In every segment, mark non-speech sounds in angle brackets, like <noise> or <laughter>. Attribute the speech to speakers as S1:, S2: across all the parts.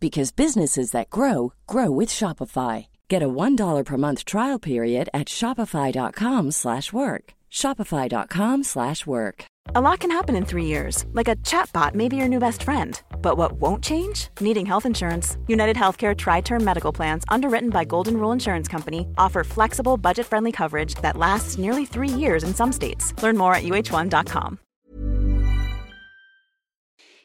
S1: because businesses that grow grow with Shopify. Get a $1 per month trial period at shopify.com/work. shopify.com/work.
S2: A lot can happen in three years, like a chatbot may be your new best friend. But what won't change? Needing health insurance. United Healthcare Tri Term Medical Plans, underwritten by Golden Rule Insurance Company, offer flexible, budget friendly coverage that lasts nearly three years in some states. Learn more at uh1.com.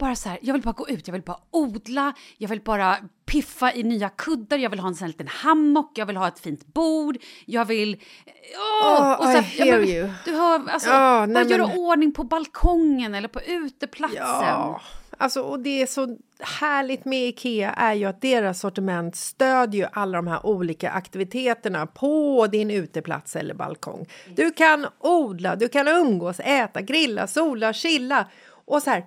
S3: Bara så här, jag vill bara gå ut, jag vill bara odla, jag vill bara piffa i nya kuddar, jag vill ha en sån här liten hammock, jag vill ha ett fint bord, jag vill... Åh!
S4: Oh, I hear
S3: men
S4: you.
S3: Du hör, alltså,
S4: Ja,
S3: bara
S4: nej,
S3: göra
S4: men-
S3: ordning på balkongen eller på uteplatsen.
S4: Ja, alltså och det är så härligt med Ikea är ju att deras sortiment stödjer alla de här olika aktiviteterna på din uteplats eller balkong. Du kan odla, du kan umgås, äta, grilla, sola, chilla och så här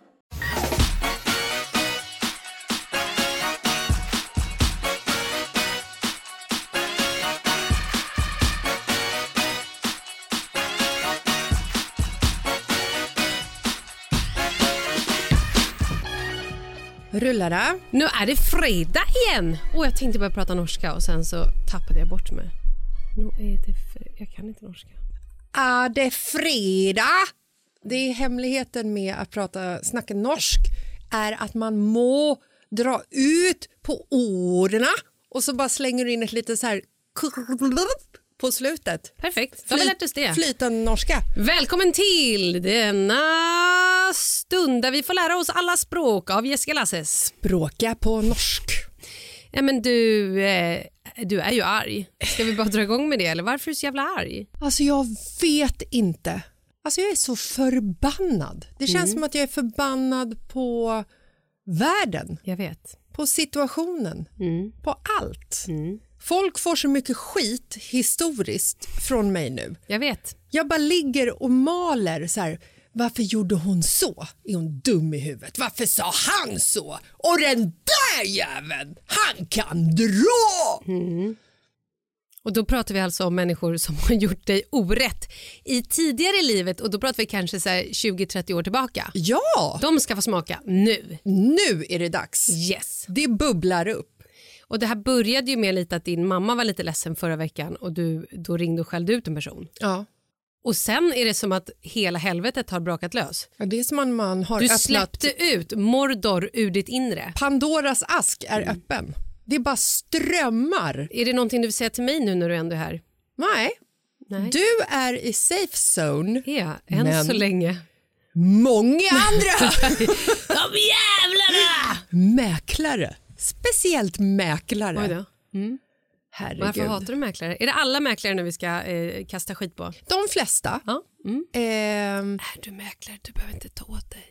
S5: Rullar det? Nu är det fredag igen! Och jag tänkte börja prata norska och sen så tappade jag bort mig. Nu är det fre- Jag kan inte norska.
S4: Är det fredag? Det är hemligheten med att prata, snacka norsk är att man må dra ut på orden och så bara slänger du in ett litet så här på slutet.
S5: Perfekt, då har vi lärt oss det.
S4: Flytande norska.
S5: Välkommen till denna stund där vi får lära oss alla språk av Jessica Lasses.
S4: Bråka på norsk.
S5: Ja, men du, eh, du är ju arg. Ska vi bara dra igång med det eller varför är du så jävla arg?
S4: Alltså jag vet inte. Alltså jag är så förbannad. Det känns som att jag är förbannad på världen,
S5: Jag vet.
S4: på situationen,
S5: Mm.
S4: på allt. Folk får så mycket skit historiskt från mig nu.
S5: Jag vet.
S4: Jag bara ligger och maler så här. Varför gjorde hon så? Är hon dum i huvudet? Varför sa han så? Och den där jäveln, han kan dra!
S5: Och då pratar vi alltså om människor som har gjort dig orätt i tidigare i livet och då pratar vi kanske så här 20-30 år tillbaka.
S4: Ja,
S5: De ska få smaka nu.
S4: nu är det dags.
S5: Yes.
S4: Det bubblar upp.
S5: Och det här började ju med lite att din mamma var lite ledsen förra veckan och du då ringde och skällde ut en person.
S4: Ja.
S5: Och sen är det som att hela helvetet har brakat lös.
S4: Ja, det är som om man har
S5: Du
S4: öppnat...
S5: släppte ut Mordor ur ditt inre.
S4: Pandoras ask är
S5: Mm.
S4: öppen. Det bara strömmar.
S5: Är det någonting du vill säga till mig nu när du ändå är här?
S4: Nej.
S5: Nej.
S4: Du är i safe zone.
S5: Ja, än
S4: Men-
S5: så länge.
S4: Många andra <laughs>
S5: De jävlarna!
S4: mäklare, speciellt mäklare.
S5: då.
S4: Herregud.
S5: Varför hatar du mäklare? Är det alla mäklare nu vi ska eh, kasta skit på?
S4: De flesta.
S5: Ja. Mm.
S4: Ehm,
S5: Är du mäklare? Du behöver inte ta åt dig.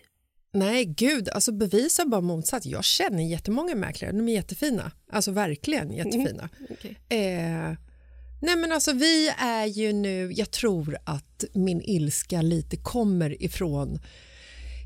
S4: nej, gud, alltså bevisa bara motsats. Jag känner jättemånga mäklare, de är jättefina. Alltså verkligen jättefina. <laughs>
S5: Okej.
S4: Eh, nej men alltså vi är ju nu, jag tror att min ilska lite kommer ifrån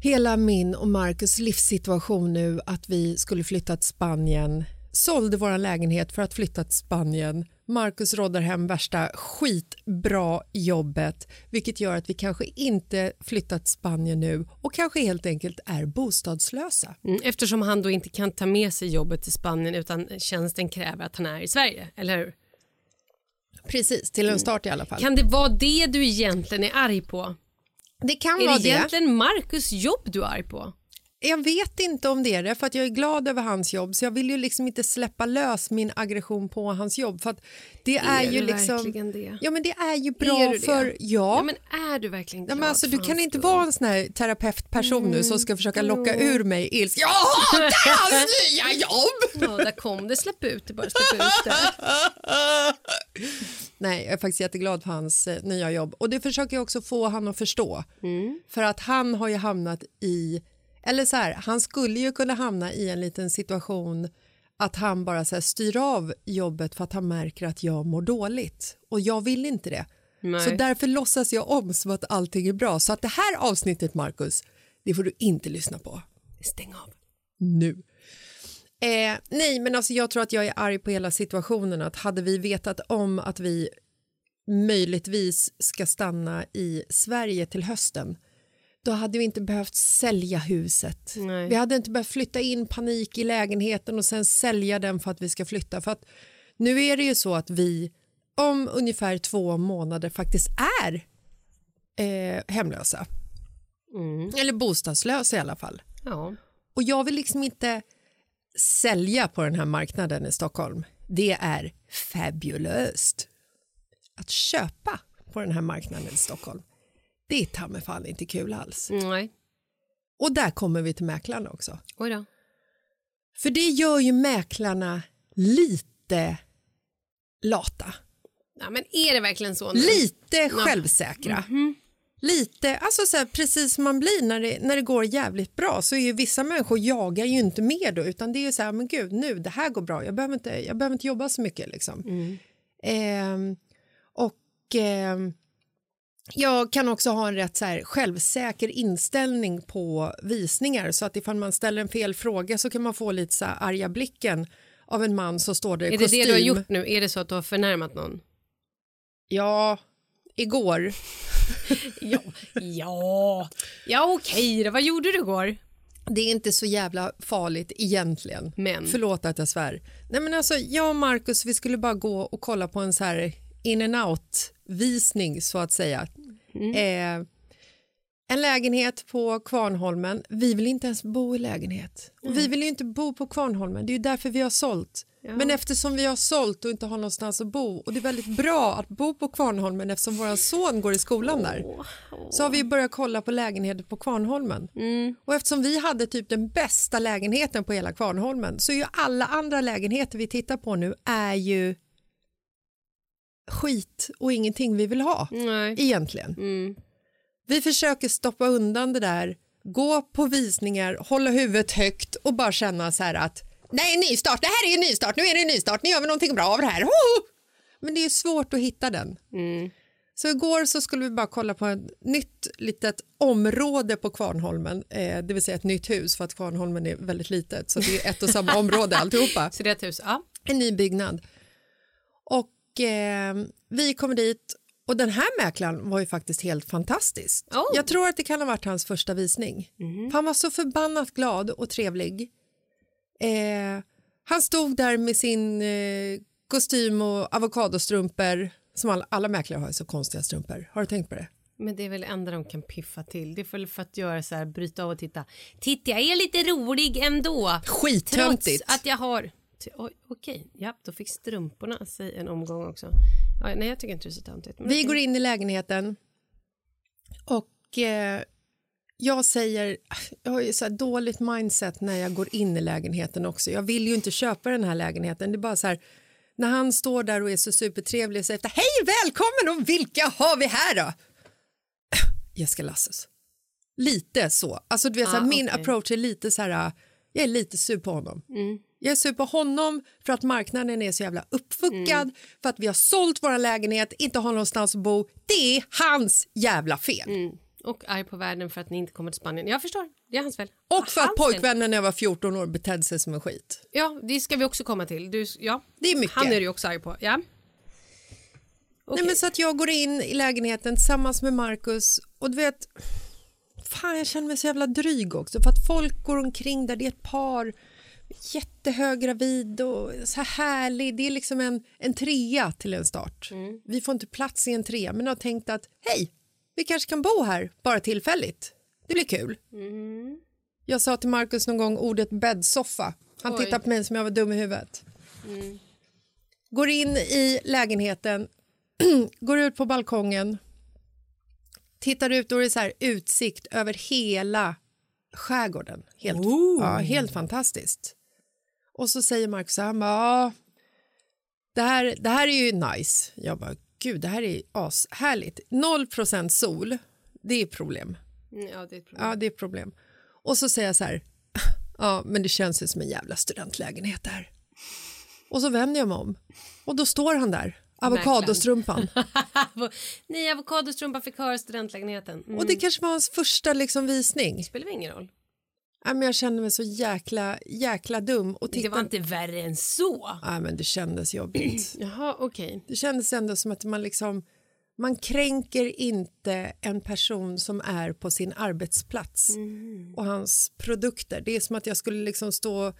S4: hela min och Marcus livssituation nu att vi skulle flytta till Spanien sålde vår lägenhet för att flytta till Spanien. Marcus råddar hem värsta skitbra jobbet vilket gör att vi kanske inte flyttat till Spanien nu och kanske helt enkelt är bostadslösa.
S5: Mm, eftersom han då inte kan ta med sig jobbet till Spanien utan tjänsten kräver att han är i Sverige, eller hur?
S4: Precis, till en start i alla fall.
S5: Kan det vara det du egentligen är arg på?
S4: det kan
S5: Är
S4: vara
S5: det
S4: det.
S5: egentligen Marcus jobb du är arg på?
S4: Jag vet inte om det är det, för att jag är glad över hans jobb så jag vill ju liksom inte släppa lös min aggression på hans jobb. För att det är,
S5: Är
S4: ju
S5: du
S4: liksom...
S5: det?
S4: Ja, men det är ju bra
S5: Är det?
S4: för... Ja.
S5: Ja, men är du verkligen
S4: Ja,
S5: glad
S4: men alltså, du kan inte vara en sån här terapeutperson nu som ska försöka locka ur mig ilska. Jag hatar <laughs> hans nya jobb!
S5: Ja, där kom det. Släpp ut det bara. Släpp ut det.
S4: Nej, jag är faktiskt jätteglad för hans eh, nya jobb. Och det försöker jag också få han att förstå. För att han har ju hamnat i, eller så här, han skulle ju kunna hamna i en liten situation att han bara så här, styr av jobbet för att han märker att jag mår dåligt. Och jag vill inte det.
S5: Nej.
S4: Så därför låtsas jag om som att allting är bra. Så att det här avsnittet, Marcus, det får du inte lyssna på
S5: Stäng av.
S4: nu. Eh, nej, men alltså jag tror att jag är arg på hela situationen. Att hade vi vetat om att vi möjligtvis ska stanna i Sverige till hösten då hade vi inte behövt sälja huset.
S5: Nej.
S4: Vi hade inte behövt flytta in panik i lägenheten och sen sälja den för att vi ska flytta. För att nu är det ju så att vi om ungefär två månader faktiskt är eh, hemlösa. Eller bostadslösa i alla fall.
S5: Ja.
S4: Och jag vill liksom inte sälja på den här marknaden i Stockholm. Det är fabulöst. Att köpa på den här marknaden i Stockholm, det är ta mig fan inte kul alls.
S5: Nej.
S4: Och där kommer vi till mäklarna också.
S5: Oj då.
S4: För det gör ju mäklarna lite lata.
S5: Ja, men är det verkligen så nu?
S4: Lite självsäkra.
S5: Mhm.
S4: Lite, alltså så här, precis som man blir när det, när det går jävligt bra så är ju vissa människor jagar ju inte mer då utan det är ju så här, men gud nu det här går bra, jag behöver inte, jag behöver inte jobba så mycket liksom.
S5: Mm.
S4: Ehm, och ehm, jag kan också ha en rätt så här, självsäker inställning på visningar så att ifall man ställer en fel fråga så kan man få lite så här arga blicken av en man som står där i
S5: Är det
S4: kostym.
S5: det du har gjort nu? Är det så att du har förnärmat någon?
S4: Ja, igår. <laughs>
S5: Ja, ja, ja okej då. Vad gjorde du igår?
S4: Det är inte så jävla farligt egentligen.
S5: Men?
S4: Förlåt att jag svär. Nej, men alltså, jag och Marcus vi skulle bara gå och kolla på en så här in and out-visning så att säga. Eh, en lägenhet på Kvarnholmen. Vi vill inte ens bo i lägenhet. Och vi vill ju inte bo på Kvarnholmen. Det är ju därför vi har sålt. Men eftersom vi har sålt och inte har någonstans att bo och det är väldigt bra att bo på Kvarnholmen eftersom vår son går i skolan där så har vi börjat kolla på lägenheter på Kvarnholmen. Och eftersom vi hade typ den bästa lägenheten på hela Kvarnholmen så är ju alla andra lägenheter vi tittar på nu är ju skit och ingenting vi vill ha
S5: Nej.
S4: egentligen.
S5: Mm.
S4: Vi försöker stoppa undan det där, gå på visningar, hålla huvudet högt och bara känna så här att nej, nystart, det här är en nystart, nu är det en nystart, nu gör vi någonting bra av det här. Hoho! Men det är svårt att hitta den. Så igår så skulle vi bara kolla på ett nytt litet område på Kvarnholmen, eh, det vill säga ett nytt hus för att Kvarnholmen är väldigt litet så det är ett och samma område <laughs> alltihopa
S5: Så det är ett hus? Ja.
S4: en ny byggnad. Och eh, vi kommer dit och den här mäklaren var ju faktiskt helt fantastisk.
S5: Oh.
S4: Jag tror att det kan ha varit hans första visning. För Han var så förbannat glad och trevlig. Eh, han stod där med sin eh, kostym och avokadostrumpor som alla, alla mäklare har så konstiga strumpor. Har du tänkt på det?
S5: Men det är väl det enda de kan piffa till. Det är väl för att göra så här, bryta av och titta. Titta, jag är lite rolig ändå.
S4: Skittöntigt.
S5: Trots att jag har... Ty- Oj, Okej, ja, då fick strumporna sig en omgång också. Ja, nej, jag tycker inte det är så töntigt. men
S4: Vi går in i lägenheten och eh, jag säger, jag har ju så dåligt mindset när jag går in i lägenheten också. Jag vill ju inte köpa den här lägenheten. Det är bara så här, när han står där och är så supertrevlig och säger efter, hej välkommen och vilka har vi här då? Jessica Lasses. Lite så. Alltså du vet, så här,
S5: Ah,
S4: min approach är lite så här, jag är lite sur på honom. Jag är sur på honom för att marknaden är så jävla uppfuckad, för att vi har sålt vår lägenhet, inte har någonstans att bo. Det är hans jävla fel.
S5: Och arg på världen för att ni inte kommer till Spanien. Jag förstår, det är hans fel.
S4: Och för att
S5: Hans fel.
S4: pojkvännen när jag var 14 år betedde sig som en skit.
S5: Ja, det ska vi också komma till. Du, ja.
S4: Det är mycket.
S5: Han är du ju också arg på. Ja. Okej.
S4: Nej, men så att jag går in i lägenheten tillsammans med Marcus och du vet, fan jag känner mig så jävla dryg också för att folk går omkring där det är ett par jättehöggravid och så här härlig. Det är liksom en, en trea till en start. Vi får inte plats i en trea men har tänkt att hej, vi kanske kan bo här bara tillfälligt. Det blir kul. Jag sa till Marcus någon gång ordet bäddsoffa. Han
S5: Oj.
S4: tittade på mig som jag var dum i huvudet. Går in i lägenheten, <clears throat> går ut på balkongen, tittar ut det är så här utsikt över hela skärgården. Helt, ja, helt fantastiskt. Och så säger Marcus han bara, ja, det här, det här är ju nice. Jag bara, gud, det här är ashärligt. Noll procent sol, det är problem.
S5: Mm, Ja, det är problem.
S4: Ja, det är problem. Och så säger jag så här, <laughs> ja, men det känns ju som en jävla studentlägenhet där. Och så vänder jag mig om och då står han där, avokadostrumpan.
S5: Ni avokadostrumpa <laughs> fick höra studentlägenheten. Mm.
S4: Och det kanske var hans första liksom, visning.
S5: spelar väl ingen roll.
S4: Ja, men jag kände mig så jäkla, jäkla dum. Och
S5: Det
S4: titta...
S5: var inte värre än så.
S4: ja, men det kändes jobbigt. <clears throat>
S5: Jaha, okej.
S4: Det kändes ändå som att man liksom man kränker inte en person som är på sin arbetsplats och hans produkter. Det är som att jag skulle liksom stå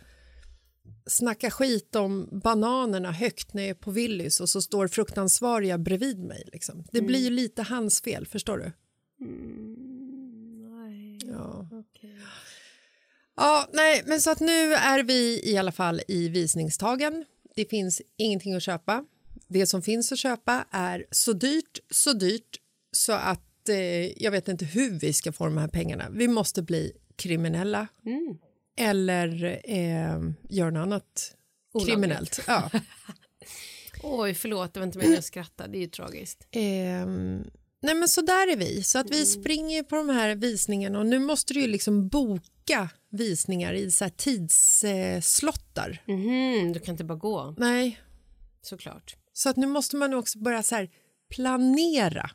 S4: snacka skit om bananerna högt när jag är på Willys och så står fruktansvariga bredvid mig. Liksom. Det blir ju lite hans fel, förstår du? Ja. Ja, nej, men så att nu är vi i alla fall i visningstagen. Det finns ingenting att köpa. Det som finns att köpa är så dyrt, så dyrt så att eh, jag vet inte hur vi ska få de här pengarna. Vi måste bli kriminella eller eh, göra något annat
S5: Olagligt.
S4: kriminellt. Ja. <laughs>
S5: Oj, förlåt, det var inte meningen att skratta. Det är ju tragiskt.
S4: Ehm, nej men så där är vi. Så att vi springer på de här visningarna och nu måste du ju liksom boka visningar i så här tidsslottar.
S5: Mhm, du kan inte bara gå,
S4: Nej,
S5: såklart.
S4: så att nu måste man också börja så här planera.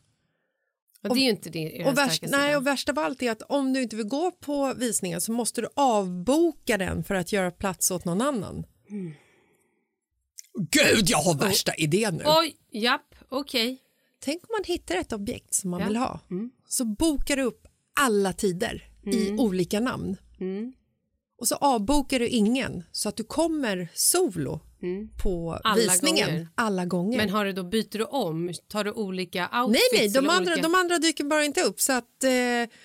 S5: Och det är ju inte din
S4: Och värst, nej, och värst av allt är att om du inte vill gå på visningen så måste du avboka den för att göra plats åt någon annan. Gud, jag har värsta idén nu.
S5: Oj, japp, okej.
S4: Tänk om man hittar ett objekt som man
S5: Ja.
S4: vill ha. Så bokar du upp alla tider i olika namn. Och så avbokar du ingen så att du kommer solo på
S5: Alla
S4: visningen
S5: gånger.
S4: alla gånger.
S5: Men har du då, byter du om? Tar du olika outfits?
S4: nej, nej, de andra,
S5: olika...
S4: de andra dyker bara inte upp. Så att eh,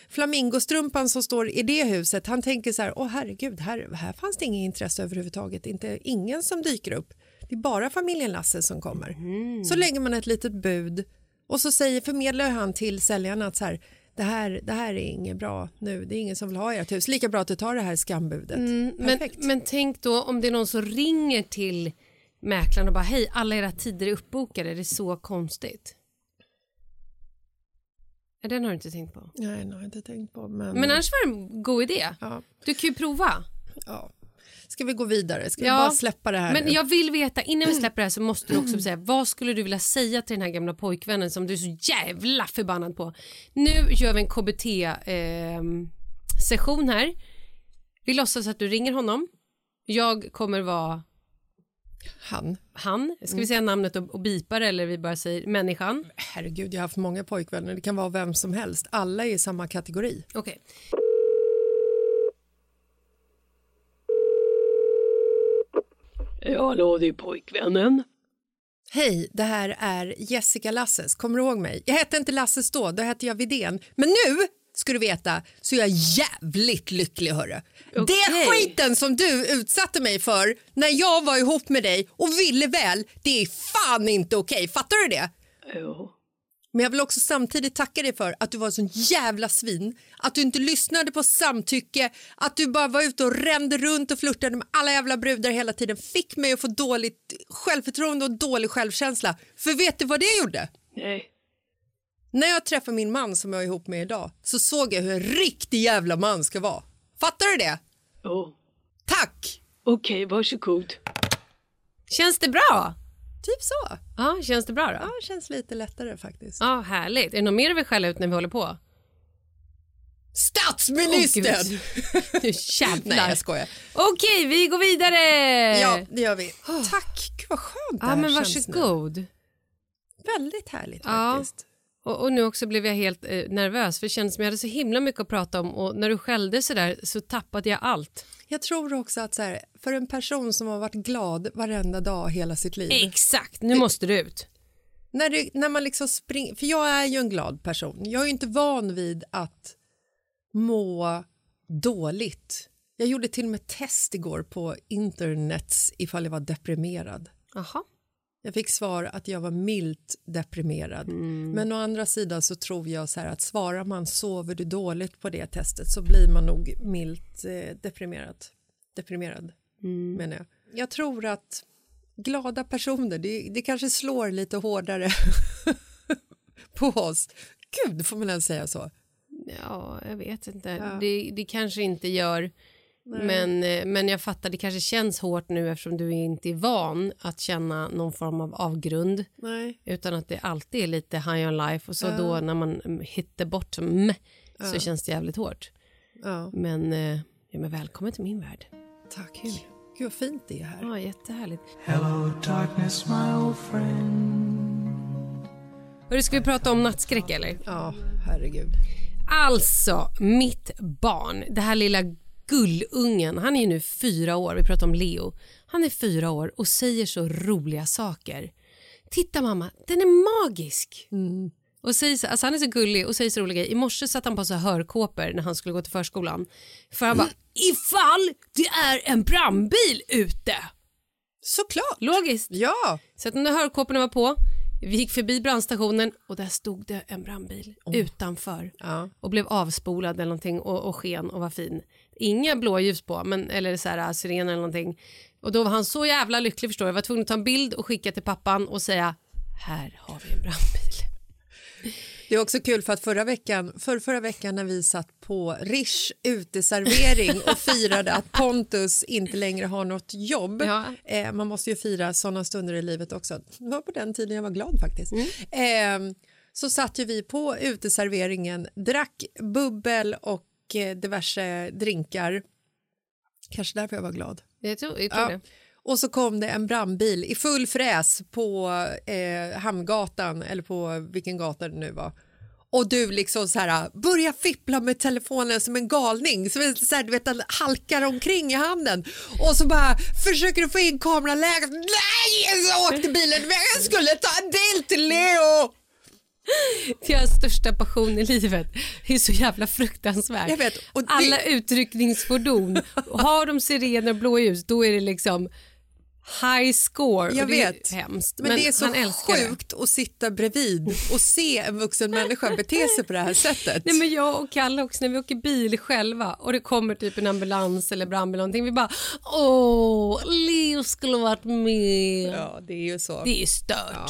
S4: flamingostrumpan som står i det huset, han tänker så här, åh herregud, här, här fanns det inget intresse överhuvudtaget. Inte, ingen som dyker upp. Det är bara familjen Lasse som kommer. Så lägger man ett litet bud och så säger, förmedlar han till säljarna att så här, det här, det här är inget bra nu, det är ingen som vill ha ert hus. Lika bra att du tar det här skambudet.
S5: Men,
S4: Perfekt.
S5: men tänk då om det är någon som ringer till mäklaren och bara hej, alla era tider är uppbokade, det är så konstigt. Ja, Den har du inte tänkt på.
S4: Nej, det har jag inte tänkt på. Men,
S5: Men annars var det en god idé.
S4: ja,
S5: Du kan ju prova.
S4: ja. Ska vi gå vidare? Ska vi
S5: Ja,
S4: bara släppa det här
S5: Men
S4: nu?
S5: jag vill veta, innan vi <clears throat> släpper det här så måste du också säga vad skulle du vilja säga till den här gamla pojkvännen som du är så jävla förbannad på. Nu gör vi en KBT-session här. Vi låtsas att du ringer honom. Jag kommer vara
S4: Han.
S5: han. Ska vi säga namnet och, och bipa det eller vi bara säger människan?
S4: Herregud, jag har haft många pojkvänner. Det kan vara vem som helst. Alla är i samma kategori.
S5: Okej.
S6: Ja, hallå, det är pojkvännen.
S4: Hej, det här är Jessica Lasses. Kommer du ihåg mig? Jag hette inte Lasses då, då hette jag Vidén. Men nu, ska du veta, så är jag jävligt lycklig. Hörru. Det skiten som du utsatte mig för när jag var ihop med dig och ville väl, det är fan inte okej. Fattar du det?
S6: Jo.
S4: Men jag vill också samtidigt tacka dig för att du var en sån jävla svin. Att du inte lyssnade på samtycke, att du bara var ute och rände runt och flörtade med alla jävla brudar hela tiden. Fick mig att få dåligt självförtroende och dålig självkänsla. För vet du vad det gjorde?
S6: Nej.
S4: När jag träffade min man som jag är ihop med idag så såg jag hur en riktig jävla man ska vara. Fattar du det?
S6: Jo.
S4: Tack!
S6: Okej, varsågod.
S5: Känns det bra?
S4: Typ så.
S5: Ja, känns det bra då?
S4: Ja, känns lite lättare faktiskt.
S5: Ja, härligt. Är det något mer du vill skälla ut när vi håller på?
S4: Statsministern!
S5: Åh, Nu jävlar.
S4: Nej, jag skojar.
S5: Okej, vi går vidare!
S4: Ja, det gör vi. Tack! Gud vad skönt det
S5: ja
S4: här
S5: men
S4: känns nu.
S5: varsågod.
S4: Väldigt härligt
S5: Ja.
S4: faktiskt.
S5: Och, och nu också blev jag helt eh, nervös för det kändes som jag hade så himla mycket att prata om och när du skällde så där så tappade jag allt.
S4: Jag tror också att så här, för en person som har varit glad varenda dag hela sitt liv.
S5: Exakt, nu måste du ut.
S4: När, det, när man liksom springer, för jag är ju en glad person. Jag är ju inte van vid att må dåligt. Jag gjorde till och med test igår på internet ifall jag var deprimerad.
S5: Jaha.
S4: Jag fick svar att jag var milt deprimerad. Men å andra sidan så tror jag så här att svarar man sover du dåligt på det testet så blir man nog milt eh, deprimerad. Deprimerad menar jag. Jag tror att glada personer, det, det kanske slår lite hårdare <laughs> på oss. Gud, får man ens säga så?
S5: Ja, jag vet inte.
S4: Ja.
S5: Det, det kanske inte gör. Men, eh, men jag fattar, det kanske känns hårt nu eftersom du inte är van att känna någon form av avgrund.
S4: Nej.
S5: Utan att det alltid är lite high on life och så då när man mm, hittar bort mm, så känns det jävligt hårt.
S4: Ja,
S5: Men, eh, ja, men välkommen till min värld.
S4: tack. Gud vad fint det är här.
S5: Ja, jättehärligt.
S7: Hello, darkness, my old friend.
S5: Hörru, ska vi prata om nattskräck eller?
S4: Ja, herregud.
S5: Alltså, mitt barn, det här lilla gullungen, han är nu fyra år, vi pratar om Leo. Han är fyra år och säger så roliga saker. Titta mamma, den är magisk. Och säger så, alltså han är så gullig och säger så roliga. I morse satt han på så hörkåpor när han skulle gå till förskolan. För han bara, ifall det är en brandbil ute.
S4: Såklart!
S5: Logiskt.
S4: Ja!
S5: Så att när hörkåporna var på, vi gick förbi brandstationen och där stod det en brandbil utanför
S4: Ja.
S5: och blev avspolad eller någonting och, och sken och var fin. Inga blåljus på, men, eller så här, sirener eller någonting. Och då var han så jävla lycklig förstår jag. Jag var tvungen att ta en bild och skicka till pappan och säga här har vi en brandbil. <laughs>
S4: Det är också kul för att förra veckan, för förra veckan när vi satt på Rish uteservering och firade att Pontus inte längre har något jobb.
S5: Ja.
S4: Eh, man måste ju fira sådana stunder i livet också. Det var på den tiden jag var glad faktiskt. Eh, så satt ju vi på uteserveringen, drack bubbel och eh, diverse drinkar. Kanske därför jag var glad.
S5: Jag tror, jag tror
S4: Ja.
S5: det.
S4: Och så kom det en brandbil i full fräs på eh, Hamngatan eller på vilken gata det nu var. Och du liksom så här börjar fippla med telefonen som en galning så, så här, du vet, halkar omkring i handen och så bara försöker du få in kameraläget. Nej, så åkte bilen. Men jag skulle ta en bild till Leo.
S5: Deras största passion i livet är så jävla fruktansvärt.
S4: Jag vet, och det-
S5: Alla utryckningsfordon, har de sirener och blåljus då är det liksom high score.
S4: Jag
S5: det
S4: vet.
S5: Är hemskt.
S4: Men, det är så
S5: älskar det.
S4: sjukt att sitta bredvid och se en vuxen människa bete sig på det här sättet.
S5: Nej, men jag och Kalle också när vi åker bil själva och det kommer typ en ambulans eller brandbil eller någonting. Vi bara åh, Leo skulle varit med.
S4: Ja, det är ju så.
S5: Det är stört.
S4: Ja.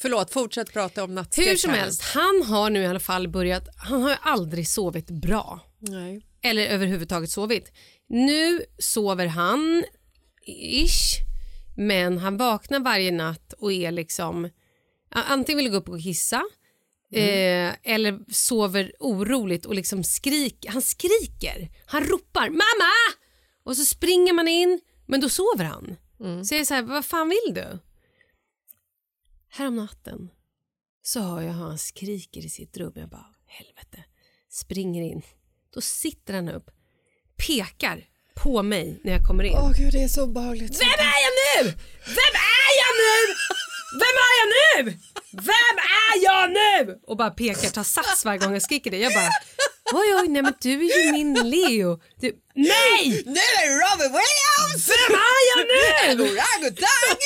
S4: Förlåt, fortsätt prata om nattskräck.
S5: Hur som helst, han har nu i alla fall börjat, han har ju aldrig sovit bra.
S4: Nej.
S5: Eller överhuvudtaget sovit. Nu sover han, ish, men han vaknar varje natt och är liksom, antingen vill gå upp och kissa eh, eller sover oroligt och liksom skriker, han skriker, han ropar mamma! Och så springer man in, men då sover han. Så jag är så här, vad fan vill du? Härom natten så hör jag hur han skriker i sitt rum. Jag bara, helvete. Springer in. Då sitter han upp, pekar på mig när jag kommer in.
S4: Åh gud, det är så obehagligt.
S5: Vem är jag nu? Vem är jag nu? Vem är jag nu? Vem är jag nu? Och bara pekar, tar sats varje gång jag skriker det. Jag bara oj oj nej men du är ju min Leo. Du, nej!
S4: Nu är det Robin Williams!
S5: Vem är jag nu?
S4: Orangutang!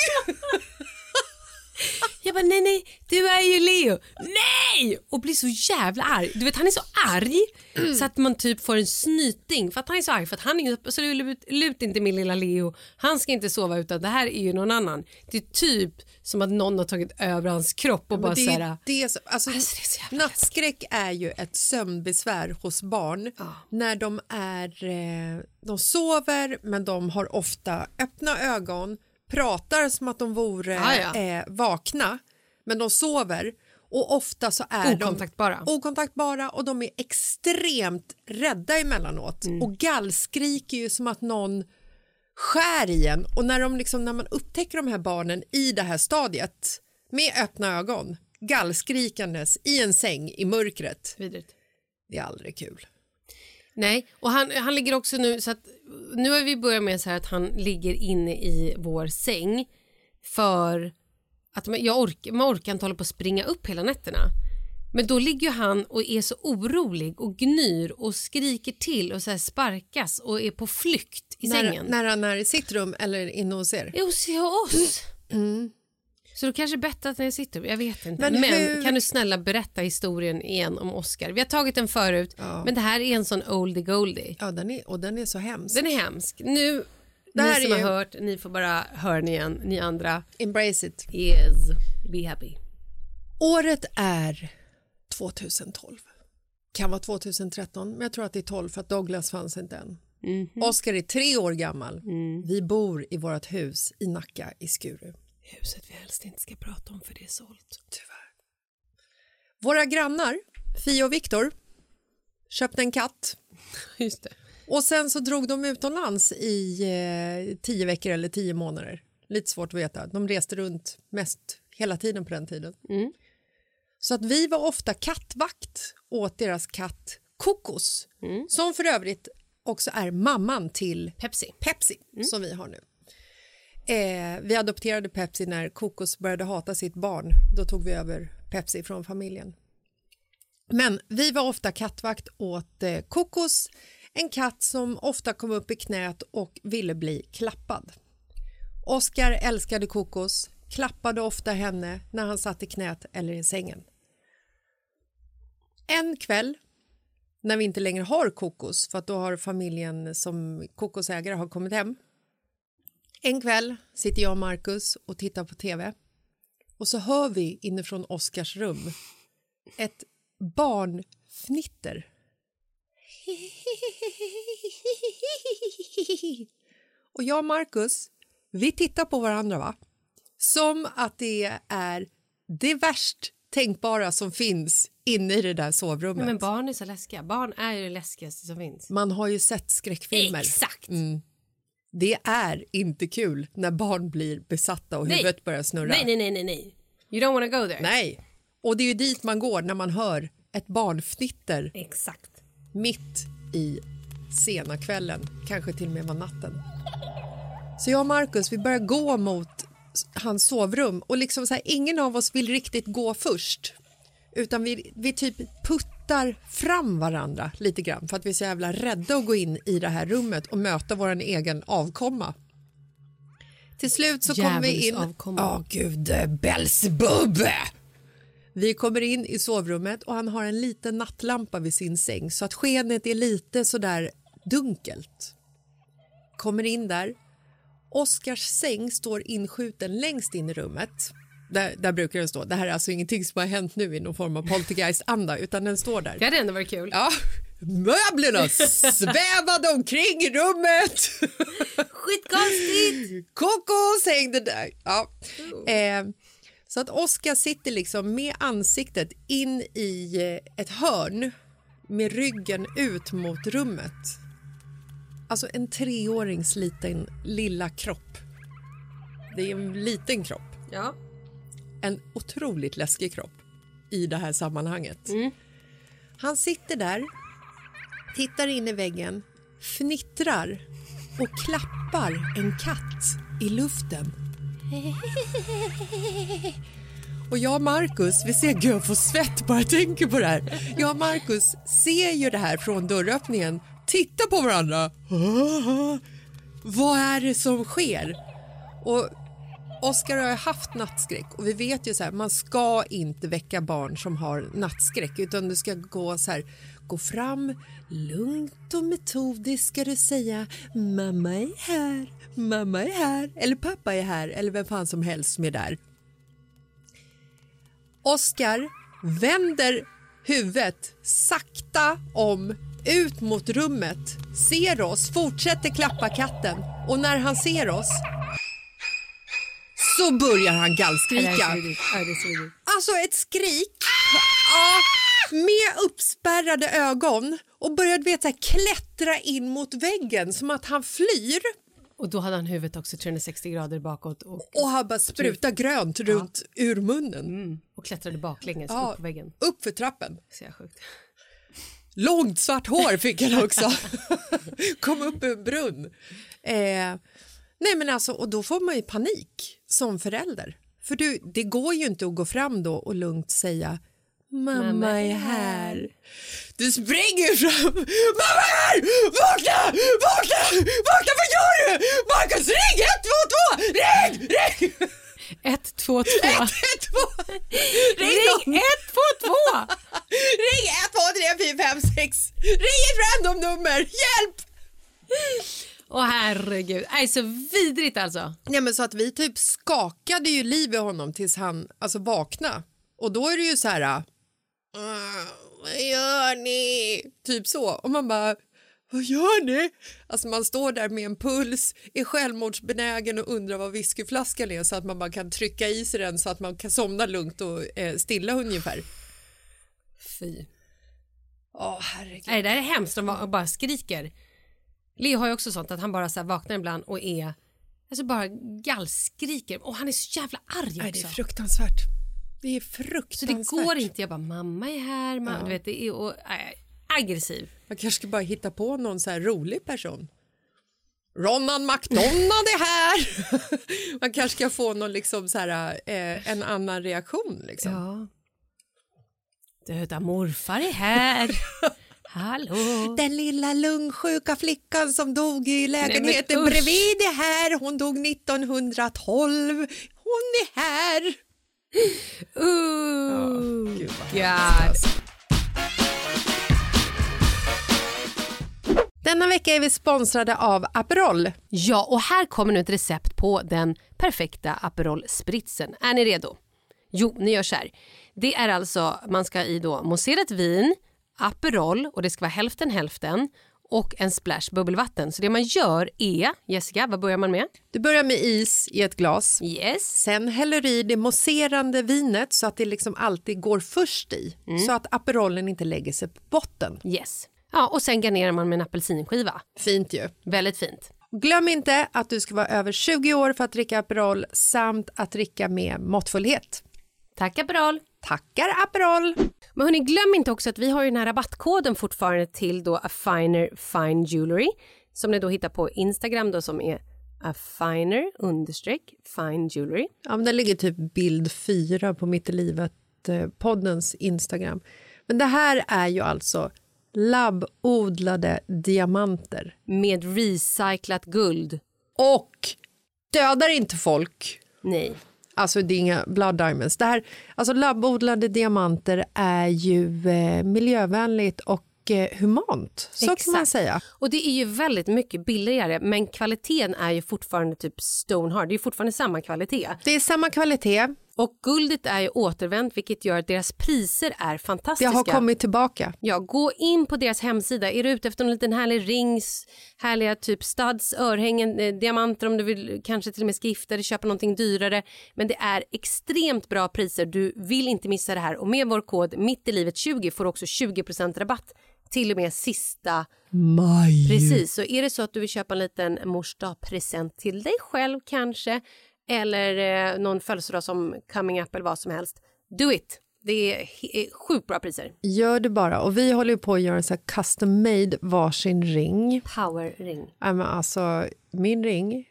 S5: Jag bara nej nej du är ju Leo. Nej! Och blir så jävla arg. Du vet han är så arg så att man typ får en snyting för att han är så arg för att han är så lut, lut inte min lilla Leo. Han ska inte sova utan det här är ju någon annan. Det är typ som att någon har tagit över hans kropp och bara
S4: Men det,
S5: såhär.
S4: är det, som- alltså,
S5: Alltså, det är så
S4: nattskräck är ju ett sömnbesvär hos barn när de är eh, de sover men de har ofta öppna ögon pratar som att de vore
S5: ja.
S4: Eh, vakna men de sover och ofta så är
S5: Okontaktbara.
S4: de okontaktbara och de är extremt rädda emellanåt
S5: Mm.
S4: och gallskriker ju som att någon skär i en och när, de liksom, när man upptäcker de här barnen i det här stadiet med öppna ögon gallskrikandes i en säng i mörkret
S5: Vidrigt.
S4: det är aldrig kul.
S5: Nej, och han, han ligger också nu så att nu har vi börjat med så här att han ligger inne i vår säng för att man, jag ork, man orkar inte hålla på att springa upp hela nätterna. Men då ligger han och är så orolig och gnyr och skriker till och så sparkas och är på flykt i
S4: när,
S5: sängen.
S4: när han är i sitt rum eller inne hos er.
S5: Jo, se oss. Så då kanske bättre att när jag sitter Jag vet inte.
S4: Men
S5: Men,
S4: hur-
S5: kan du snälla berätta historien igen om Oscar? Vi har tagit den förut, men det här är en sån oldie goldie.
S4: Ja, den är, och den är så hemsk.
S5: Den är hemsk. Nu,
S4: Det här
S5: ni som
S4: är ju-
S5: har hört, ni får bara höra den igen. Ni andra,
S4: Embrace it.
S5: yes, be happy.
S4: Året är 2012. Kan vara 2013, men jag tror att det är 12 för att Douglas fanns inte än. Oscar är tre år gammal. Vi bor i vårt hus i Nacka i Skuru.
S5: Huset vi helst inte ska prata om för det är sålt.
S4: Tyvärr. Våra grannar, Fia och Viktor, köpte en katt <laughs>
S5: Just det.
S4: och sen så drog de utomlands i eh, tio veckor eller tio månader. Lite svårt att veta. De reste runt mest hela tiden på den tiden. Så att vi var ofta kattvakt åt deras katt Kokos som för övrigt också är mamman till
S5: Pepsi.
S4: Pepsi som vi har nu. Eh, vi adopterade Pepsi när Kokos började hata sitt barn. Då tog vi över Pepsi från familjen. Men vi var ofta kattvakt åt eh, Kokos, en katt som ofta kom upp i knät och ville bli klappad. Oskar älskade Kokos, klappade ofta henne när han satt i knät eller i sängen. En kväll när vi inte längre har Kokos för att då har familjen som Kokosägare har kommit hem. En kväll sitter jag och Marcus och tittar på tv och så hör vi inifrån Oscars rum ett barnfnitter. Och jag och Marcus, vi tittar på varandra va? Som att det är det värst tänkbara som finns inne i det där sovrummet.
S5: Nej, men barn är så läskiga. Barn är ju det läskigaste som finns.
S4: Man har ju sett skräckfilmer.
S5: Exakt.
S4: Det är inte kul när barn blir besatta och
S5: Nej.
S4: huvudet börjar snurra.
S5: Nej, nej, nej, nej, nej. You don't wanna go there.
S4: Nej. Och det är ju dit man går när man hör ett barnfnitter
S5: Exakt.
S4: mitt i sena kvällen, kanske till och med var natten. Så jag och Marcus, vi börjar gå mot hans sovrum och liksom så här, ingen av oss vill riktigt gå först utan vi, vi typ puttar fram varandra lite grann för att vi är så jävla rädda att gå in i det här rummet och möta vår egen avkomma. Till slut så kommer vi in...
S5: Djävulsavkomma.
S4: Ja, gud, eh, Belzebub! Vi kommer in i sovrummet och han har en liten nattlampa vid sin säng så att skenet är lite sådär dunkelt. Kommer in där. Oscars säng står inskjuten längst in i rummet. Där, där brukar den stå. Det här är alltså ingenting som har hänt nu i någon form av poltergeist-anda utan den står där.
S5: Det hade ändå varit kul.
S4: Ja, möblerna svävade omkring i rummet.
S5: Skitkonstigt!
S4: Kokos hängde där. Ja. Eh, så att Oskar sitter liksom med ansiktet in i eh, ett hörn med ryggen ut mot rummet. Alltså en treårings liten lilla kropp. Det är en liten kropp.
S5: Ja.
S4: En otroligt läskig kropp i det här sammanhanget. Han sitter där, tittar in i väggen, fnittrar och klappar en katt i luften. Och jag och Marcus, vi ser, gud jag får svett bara jag tänker på det här. Jag och Marcus ser ju det här från dörröppningen, tittar på varandra. Vad är det som sker? Och Oskar har ju haft nattskräck och vi vet ju så här, man ska inte väcka barn som har nattskräck utan du ska gå så här, gå fram lugnt och metodiskt ska du säga mamma är här, mamma är här eller pappa är här eller vem fan som helst som är där. Oskar vänder huvudet sakta om ut mot rummet, ser oss, fortsätter klappa katten och när han ser oss så börjar han gallskrika. Alltså ett skrik ja, med uppspärrade ögon och börjar vet, så här, klättra in mot väggen som att han flyr
S5: Och då hade han huvudet också 360 grader bakåt och,
S4: och han bara sprutar grönt runt ur munnen.
S5: och klättrade baklänges
S4: Ja,
S5: upp på väggen.
S4: upp för trappen.
S5: Så jag sjukt.
S4: Långt svart hår fick han <laughs> också. Kom upp ur en brunn. Eh, nej men alltså, och då får man ju panik som förälder. För du, det går ju inte att gå fram då och lugnt säga Mamma är här. Du springer fram. Mamma är här! Vakna! Vakna! Vakna! Vad gör du? Marcus, ring 112! Ring! Ring!
S5: 1, 2, 2.
S4: 112! Ring
S5: Ring 1, 2, 2!
S4: Ring 1, 2, 3, 4, 5, 6. Ring ett random nummer. Hjälp!
S5: Åh herregud, nej så vidrigt alltså.
S4: Nej, men så att vi typ skakade ju liv i honom tills han alltså vaknade. Och då är det ju så här... "Ah, vad gör ni? Typ så. Och man bara... Vad gör ni? Alltså man står där med en puls, är självmordsbenägen och undrar vad whiskyflaskan är så att man bara kan trycka i sig den så att man kan somna lugnt och eh, stilla ungefär.
S5: Fy.
S4: Åh, herregud.
S5: Nej, det där är hemskt, de bara skriker. Leo har ju också sånt att han bara så vaknar ibland och är alltså bara gallskriker och han är så jävla arg
S4: Nej, det är
S5: också.
S4: fruktansvärt. Det är
S5: Så
S4: fruktansvärt.
S5: det går inte, jag bara mamma är här, mamma, du vet det är och, nej, aggressiv.
S4: Man kanske ska bara hitta på någon så här rolig person. Ronan McDonald är här! <laughs> Man kanske ska få någon liksom så här, eh, en annan reaktion. Liksom.
S5: Ja. Döda morfar är här. <laughs> Hallå.
S4: Den lilla lungsjuka flickan som dog i lägenheten
S5: usch.
S4: bredvid är här. Hon dog 1912. Hon är här.
S5: Ooh,
S4: Gud, hemskt, alltså. Denna vecka är vi sponsrade av Aperol.
S5: Ja, och här kommer nu ett recept på den perfekta Aperol Spritzen. Är ni redo? Jo, ni gör så här. Det är alltså, man ska i då mousserat vin, Aperol och det ska vara hälften hälften och en splash bubbelvatten. Så det man gör är, Jessica, vad börjar man med?
S4: Du börjar med is i ett glas.
S5: Yes.
S4: Sen häller du i det mousserande vinet så att det liksom alltid går först i. Så att Aperolen inte lägger sig på botten.
S5: Yes. Ja, och sen garnerar man med en apelsinskiva.
S4: Fint ju.
S5: Väldigt fint.
S4: Glöm inte att du ska vara över 20 år för att dricka Aperol samt att dricka med måttfullhet.
S5: Tack Aperol.
S4: Tackar Aperol!
S5: Men hörni, glöm inte också att vi har ju den här rabattkoden fortfarande till då A Finer Fine Jewelry som ni då hittar på Instagram då som är A Finer understreck Fine Jewelry.
S4: Ja, men den ligger typ bild 4 på Mitt i livet-poddens Instagram. Men det här är ju alltså labbodlade diamanter.
S5: Med recyclat guld.
S4: Och dödar inte folk.
S5: Nej.
S4: Alltså det är inga blood diamonds. Det här, alltså labbodlade diamanter är ju eh, miljövänligt och eh, humant. Så kan man
S5: Exakt.
S4: säga.
S5: Och det är ju väldigt mycket billigare men kvaliteten är ju fortfarande typ stone hard. Det är fortfarande samma kvalitet.
S4: Det är samma kvalitet.
S5: Och guldet är ju återvänt vilket gör att deras priser är
S4: Det
S5: fantastiska.
S4: har kommit tillbaka.
S5: Ja, gå in på deras hemsida. Är du ute efter en liten härlig rings, härliga typ studs, örhängen, eh, diamanter om du vill kanske till och med skifta eller köpa någonting dyrare. Men det är extremt bra priser. Du vill inte missa det här. Och med vår kod mitt i livet 20 får du också 20% rabatt till och med sista
S4: Maj.
S5: Precis, så är det så att du vill köpa en liten mors present till dig själv kanske eller eh, någon födelsedag som coming up eller vad som helst. Do it! Det är he- sjukt bra priser.
S4: Gör det bara. Och vi håller ju på att göra en så custom made varsin ring.
S5: Power ring.
S4: Ja, men alltså, min ring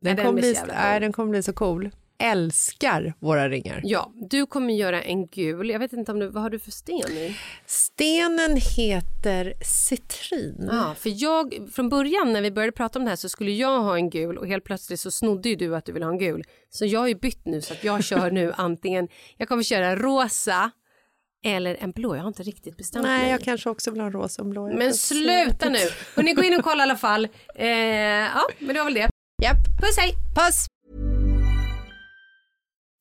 S4: Den,
S5: den
S4: kommer bli, nej,
S5: cool.
S4: den kommer bli så cool. Älskar våra ringar.
S5: Ja, du kommer göra en gul. Jag vet inte om du, vad har du för sten i?
S4: Stenen heter citrin.
S5: Ja, för jag, från början när vi började prata om det här så skulle jag ha en gul och helt plötsligt så snodde ju du att du vill ha en gul. Så jag har ju bytt nu så att jag kör nu <laughs> antingen, jag kommer köra rosa eller en blå. Jag har inte riktigt bestämt
S4: Nej,
S5: mig.
S4: jag kanske också vill ha rosa och blå. Jag
S5: Men sluta nu! Hörni, gå in och kolla i alla fall. Eh, ja, men det var väl det.
S4: Japp.
S5: Puss hej!
S4: Puss!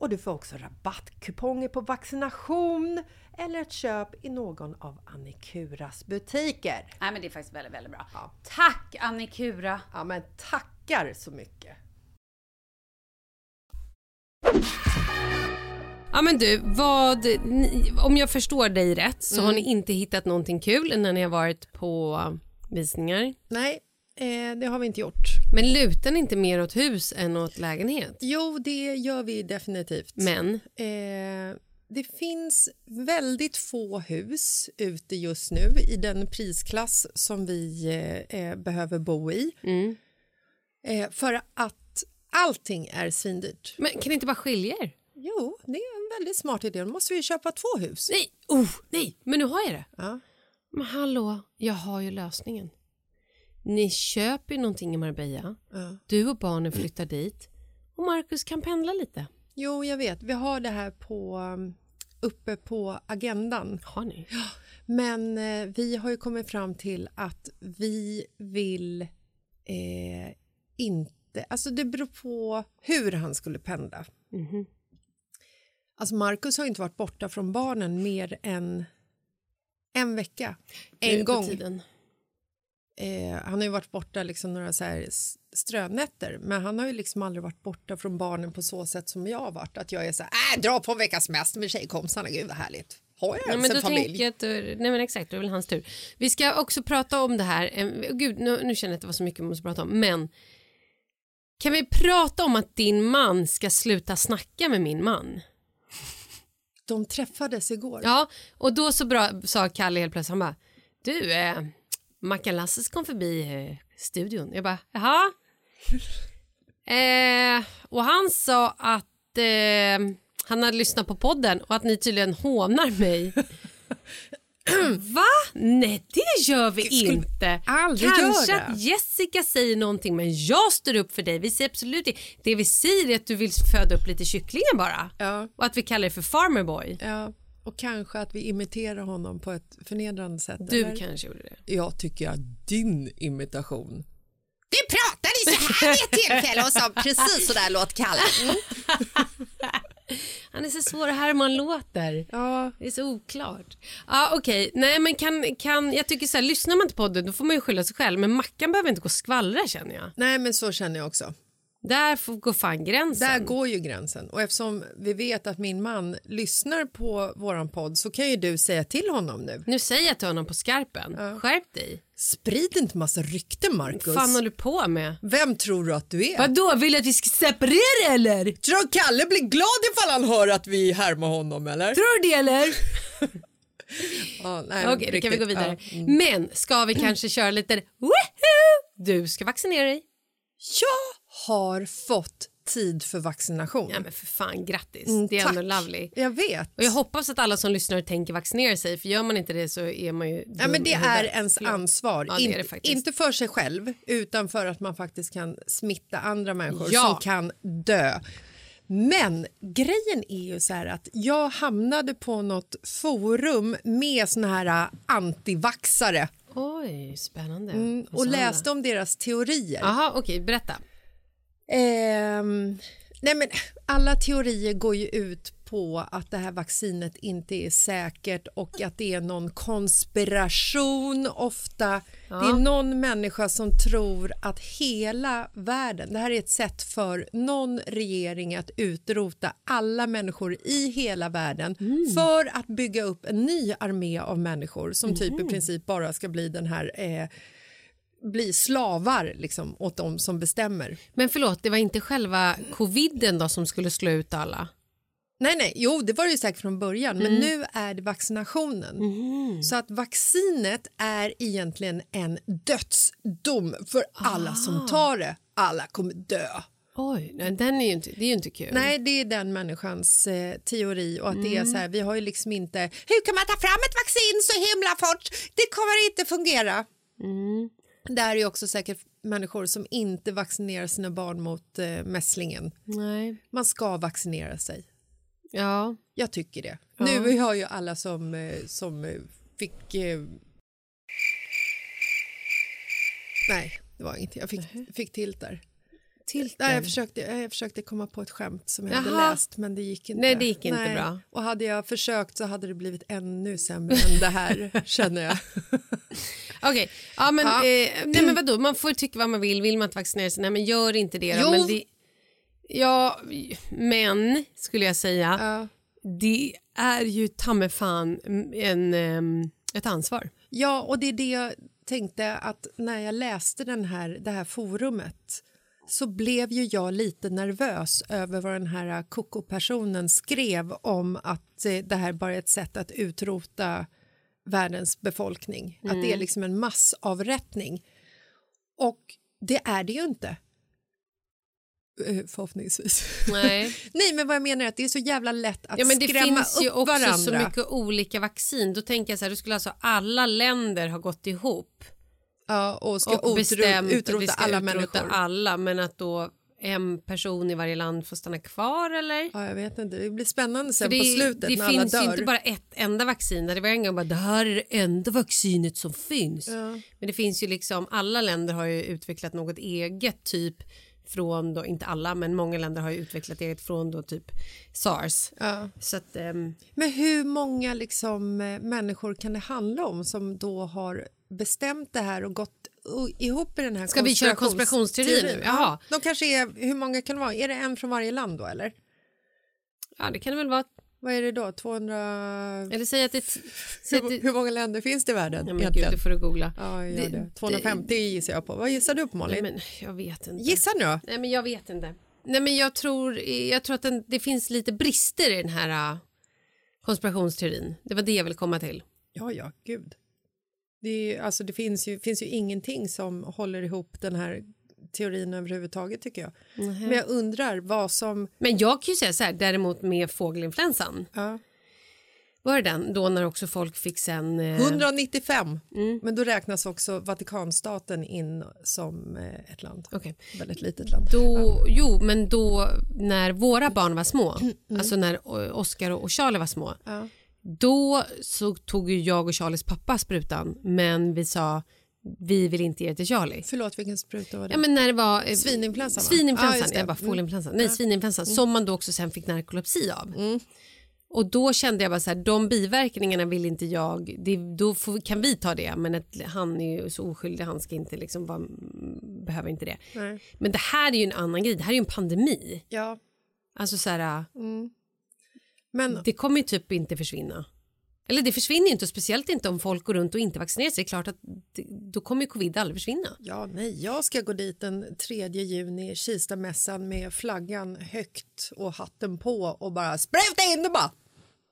S4: och du får också rabattkuponger på vaccination eller ett köp i någon av Annikuras butiker.
S3: Nej men det är faktiskt väldigt, väldigt bra.
S4: Ja.
S3: Tack Annikura!
S4: Ja men tackar så mycket!
S5: Ja, men du, vad, ni, om jag förstår dig rätt så har ni inte hittat någonting kul när ni har varit på visningar.
S4: Nej, eh, det har vi inte gjort.
S5: Men lutar ni inte mer åt hus än åt lägenhet?
S4: Jo, det gör vi definitivt.
S5: Men,
S4: Eh, det finns väldigt få hus ute just nu i den prisklass som vi eh, eh, behöver bo i.
S5: mm.
S4: Eh, för att allting är svindyrt.
S5: men kan ni inte bara skilja er?
S4: Jo, det är en väldigt smart idé. Då måste vi köpa två hus.
S5: Nej, oh, nej, men nu har jag det.
S4: Ja.
S5: Men hallå, jag har ju lösningen. Ni köper ju någonting i Marbella,
S4: Ja.
S5: du och barnen flyttar dit och Marcus kan pendla lite.
S4: Jo, jag vet. Vi har det här på, um, uppe på agendan.
S5: Har ni?
S4: Men eh, vi har ju kommit fram till att vi vill eh, inte... Alltså det beror på hur han skulle pendla.
S5: Mhm.
S4: Alltså Marcus har inte varit borta från barnen mer än en vecka. En
S5: på
S4: gång.
S5: Tiden.
S4: Eh, han har ju varit borta liksom några så här strönätter men han har ju liksom aldrig varit borta från barnen på så sätt som jag har varit. Att jag är så här, äh, dra på en veckas semester med tjejkompisarna, gud vad härligt. Har jag ens en familj?
S5: du, nej men exakt, då är väl hans tur. Vi ska också prata om det här, eh, gud nu, nu känner jag att det var så mycket vi måste prata om, men kan vi prata om att din man ska sluta snacka med min man?
S4: De träffades igår.
S5: Ja, och då så bra, sa Kalle helt plötsligt, han bara, du, eh, Mackan Lasses kom förbi eh, studion. Jag bara, jaha? <laughs> eh, och han sa att eh, han hade lyssnat på podden och att ni tydligen hånar mig. <laughs> Va? Nej, det gör vi
S4: skulle
S5: inte. Kanske att Jessica säger någonting men jag står upp för dig. Vi säger absolut inte. Det vi säger är att du vill föda upp lite kycklingar bara.
S4: Ja.
S5: Och att vi kallar det för farmerboy.
S4: Ja, och kanske att vi imiterar honom på ett förnedrande sätt.
S5: Du
S4: eller?
S5: kanske gjorde det.
S4: Jag tycker att din imitation...
S8: Du pratade så här vid ett tillfälle och sa precis så där låt Kalle. Mm. <laughs>
S5: Han är så svår att härma låter.
S4: Ja,
S5: Det är så oklart. Ja, okej. Nej, men kan, kan, jag tycker så här, lyssnar man inte på podden då får man ju skylla sig själv. Men Mackan behöver inte gå och skvallra känner jag.
S4: nej men så känner jag också.
S5: Där får gå fan gränsen.
S4: Där går ju gränsen. Och eftersom vi vet att min man lyssnar på våran podd så kan ju du säga till honom nu.
S5: Nu säger jag till honom på skarpen. Skärp dig.
S4: Sprid inte massa rykten, Marcus.
S5: Vad fan håller du på med?
S4: Vem tror du att du är?
S5: Vadå, vill du att vi ska separera eller?
S4: Tror du Kalle blir glad ifall han hör att vi härmar honom eller?
S5: Tror du det eller? <laughs>
S4: Ja, nej,
S5: Okej, då kan vi gå vidare.
S4: Ja. Mm.
S5: Men ska vi kanske köra lite woohoo? Du ska vaccinera dig.
S4: Jag har fått tid för vaccination.
S5: Ja men för fan, grattis.
S4: Mm,
S5: det är ändå lovely.
S4: Jag vet.
S5: Och jag hoppas att alla som lyssnar tänker vaccinera sig för gör man inte det så är man ju
S4: Ja, men det är ens ansvar.
S5: Ja, det
S4: inte,
S5: det faktiskt.
S4: inte för sig själv, utan för att man faktiskt kan smitta andra människor
S5: Ja.
S4: som kan dö. Men grejen är ju så här att jag hamnade på något forum med såna här äh, antivaxare
S5: Oj, spännande.
S4: mm, och läste om deras teorier.
S5: Jaha, okej, berätta.
S4: Ehm, nej men alla teorier går ju ut på att det här vaccinet inte är säkert och att det är någon konspiration. Ofta. Det är någon människa som tror att hela världen, det här är ett sätt för någon regering att utrota alla människor i hela världen för att bygga upp en ny armé av människor som typ i princip bara ska bli den här eh, bli slavar liksom, åt de som bestämmer.
S5: Men förlåt, det var inte själva coviden då som skulle slå ut alla?
S4: Nej, nej, jo, det var det ju säkert från början, men
S5: Mm.
S4: nu är det vaccinationen. Så att vaccinet är egentligen en dödsdom för alla
S5: Ah.
S4: som tar det. Alla kommer dö.
S5: Oj, nej, den är ju inte, det är ju inte kul.
S4: Nej, det är den människans eh, teori och att det är
S5: Mm.
S4: så här, vi har ju liksom inte, hur kan man ta fram ett vaccin så himla fort? Det kommer inte fungera.
S5: Mm.
S4: Det här är ju också säkert människor som inte vaccinerar sina barn mot eh, mässlingen.
S5: Nej.
S4: Man ska vaccinera sig.
S5: Ja.
S4: Jag tycker det.
S5: Ja.
S4: Nu har ju alla som, eh, som eh, fick... Eh... Nej, det var inget. Jag fick, fick till där.
S5: Till
S4: Nej, jag, försökte, jag försökte komma på ett skämt som jag hade
S5: Jaha.
S4: läst men det gick inte.
S5: Nej, det gick inte bra.
S4: Och hade jag försökt så hade det blivit ännu sämre än det här <laughs> känner jag. <laughs>
S5: Okej, ja, men,
S4: Ja.
S5: Eh, nej, men <clears throat> vadå, man får tycka vad man vill. Vill man inte vaccinera sig, nej men gör inte det. Då.
S4: Jo.
S5: Men det ja, men skulle jag säga.
S4: Ja.
S5: det är ju ta mig fan en, ett ansvar.
S4: Ja, och det är det jag tänkte att när jag läste den här, det här forumet så blev ju jag lite nervös över vad den här koko-personen skrev om att eh, det här bara är ett sätt att utrota världens befolkning. Att det är liksom en massavrättning. Och det är det ju inte. Eh, Förhoppningsvis.
S5: Nej. <laughs>
S4: Nej, men vad jag menar är att det är så jävla lätt att
S5: Ja, men det
S4: skrämma
S5: finns ju
S4: upp
S5: också
S4: varandra.
S5: så mycket olika vaccin. Då tänker jag så här, då skulle alltså alla länder ha gått ihop
S4: Ja, och ska
S5: och bestämt att
S4: utrota
S5: vi ska
S4: alla
S5: utrota
S4: människor.
S5: alla, men att då en person i varje land får stanna kvar eller?
S4: Ja, jag vet inte. Det blir spännande sen
S5: För
S4: på
S5: det,
S4: slutet
S5: det
S4: när
S5: finns
S4: alla
S5: ju
S4: dör.
S5: inte bara ett enda vaccin. Det var en gång bara det här är det enda vaccinet som finns.
S4: Ja.
S5: Men det finns ju liksom alla länder har ju utvecklat något eget typ från då inte alla men många länder har ju utvecklat eget från då typ sars.
S4: Ja.
S5: Så att ehm,
S4: Men hur många liksom, eh, människor kan det handla om som då har bestämt det här och gått ihop i den här
S5: Ska vi köra
S4: konspirations-
S5: konspirationsteori nu? Jaha.
S4: Ja, de kanske är, hur många kan det vara? Är det en från varje land då eller?
S5: ja det kan det väl vara.
S4: Vad är det då? 200...
S5: Eller säg att det, säg
S4: Hur,
S5: det
S4: hur många länder finns det i världen
S5: ja, men gud, det får du googla.
S4: Ja,
S5: Det-
S4: det. 250 gissar jag på. Vad gissar du på Malin?
S5: Nej, men jag vet inte.
S4: Gissa nu.
S5: Nej men jag vet inte. Nej men jag tror, jag tror att den, det finns lite brister i den här uh, konspirationsteorin. Det var det jag ville komma till.
S4: Ja, ja, gud. Det, är, alltså, det finns, ju, finns ju ingenting som håller ihop den här teorin överhuvudtaget tycker jag. Men jag undrar vad som...
S5: Men jag kan ju säga så här, däremot med fågelinfluensan.
S4: Ja.
S5: Var det den då när också folk fick sen... Eh,
S4: 195,
S5: Mm.
S4: men då räknas också Vatikanstaten in som eh, ett land.
S5: Okej.
S4: Väldigt litet land.
S5: Då, Jo, men då när våra barn var små,
S4: Mm.
S5: alltså när O- Oscar och Charlie var små,
S4: Ja.
S5: Då så tog ju jag och Charlies pappa sprutan, men vi sa vi vill inte ge det till Charlie.
S4: Förlåt, vilken spruta var det?
S5: Ja, men när det var eh,
S4: Svininfluensan, va?
S5: Svininfluensan,
S4: det.
S5: jag bara
S4: Mm.
S5: Nej, svininfluensan som man då också sen fick narkolepsi av.
S4: Mm.
S5: Och då kände jag bara så här, de biverkningarna vill inte jag, det, då får, kan vi ta det, men ett, han är ju så oskyldig, han ska inte liksom vara, behöver inte det.
S4: Nej.
S5: Men det här är ju en annan grej, det här är ju en pandemi.
S4: Ja,
S5: Alltså så här,
S4: men
S5: det kommer ju typ inte försvinna. Eller det försvinner ju inte, speciellt inte om folk går runt och inte vaccinerar sig. Det är klart att det, då kommer ju covid aldrig försvinna.
S4: ja, nej, jag ska gå dit den 3 juni, Kistamässan med flaggan högt och hatten på och bara spruta in det bara.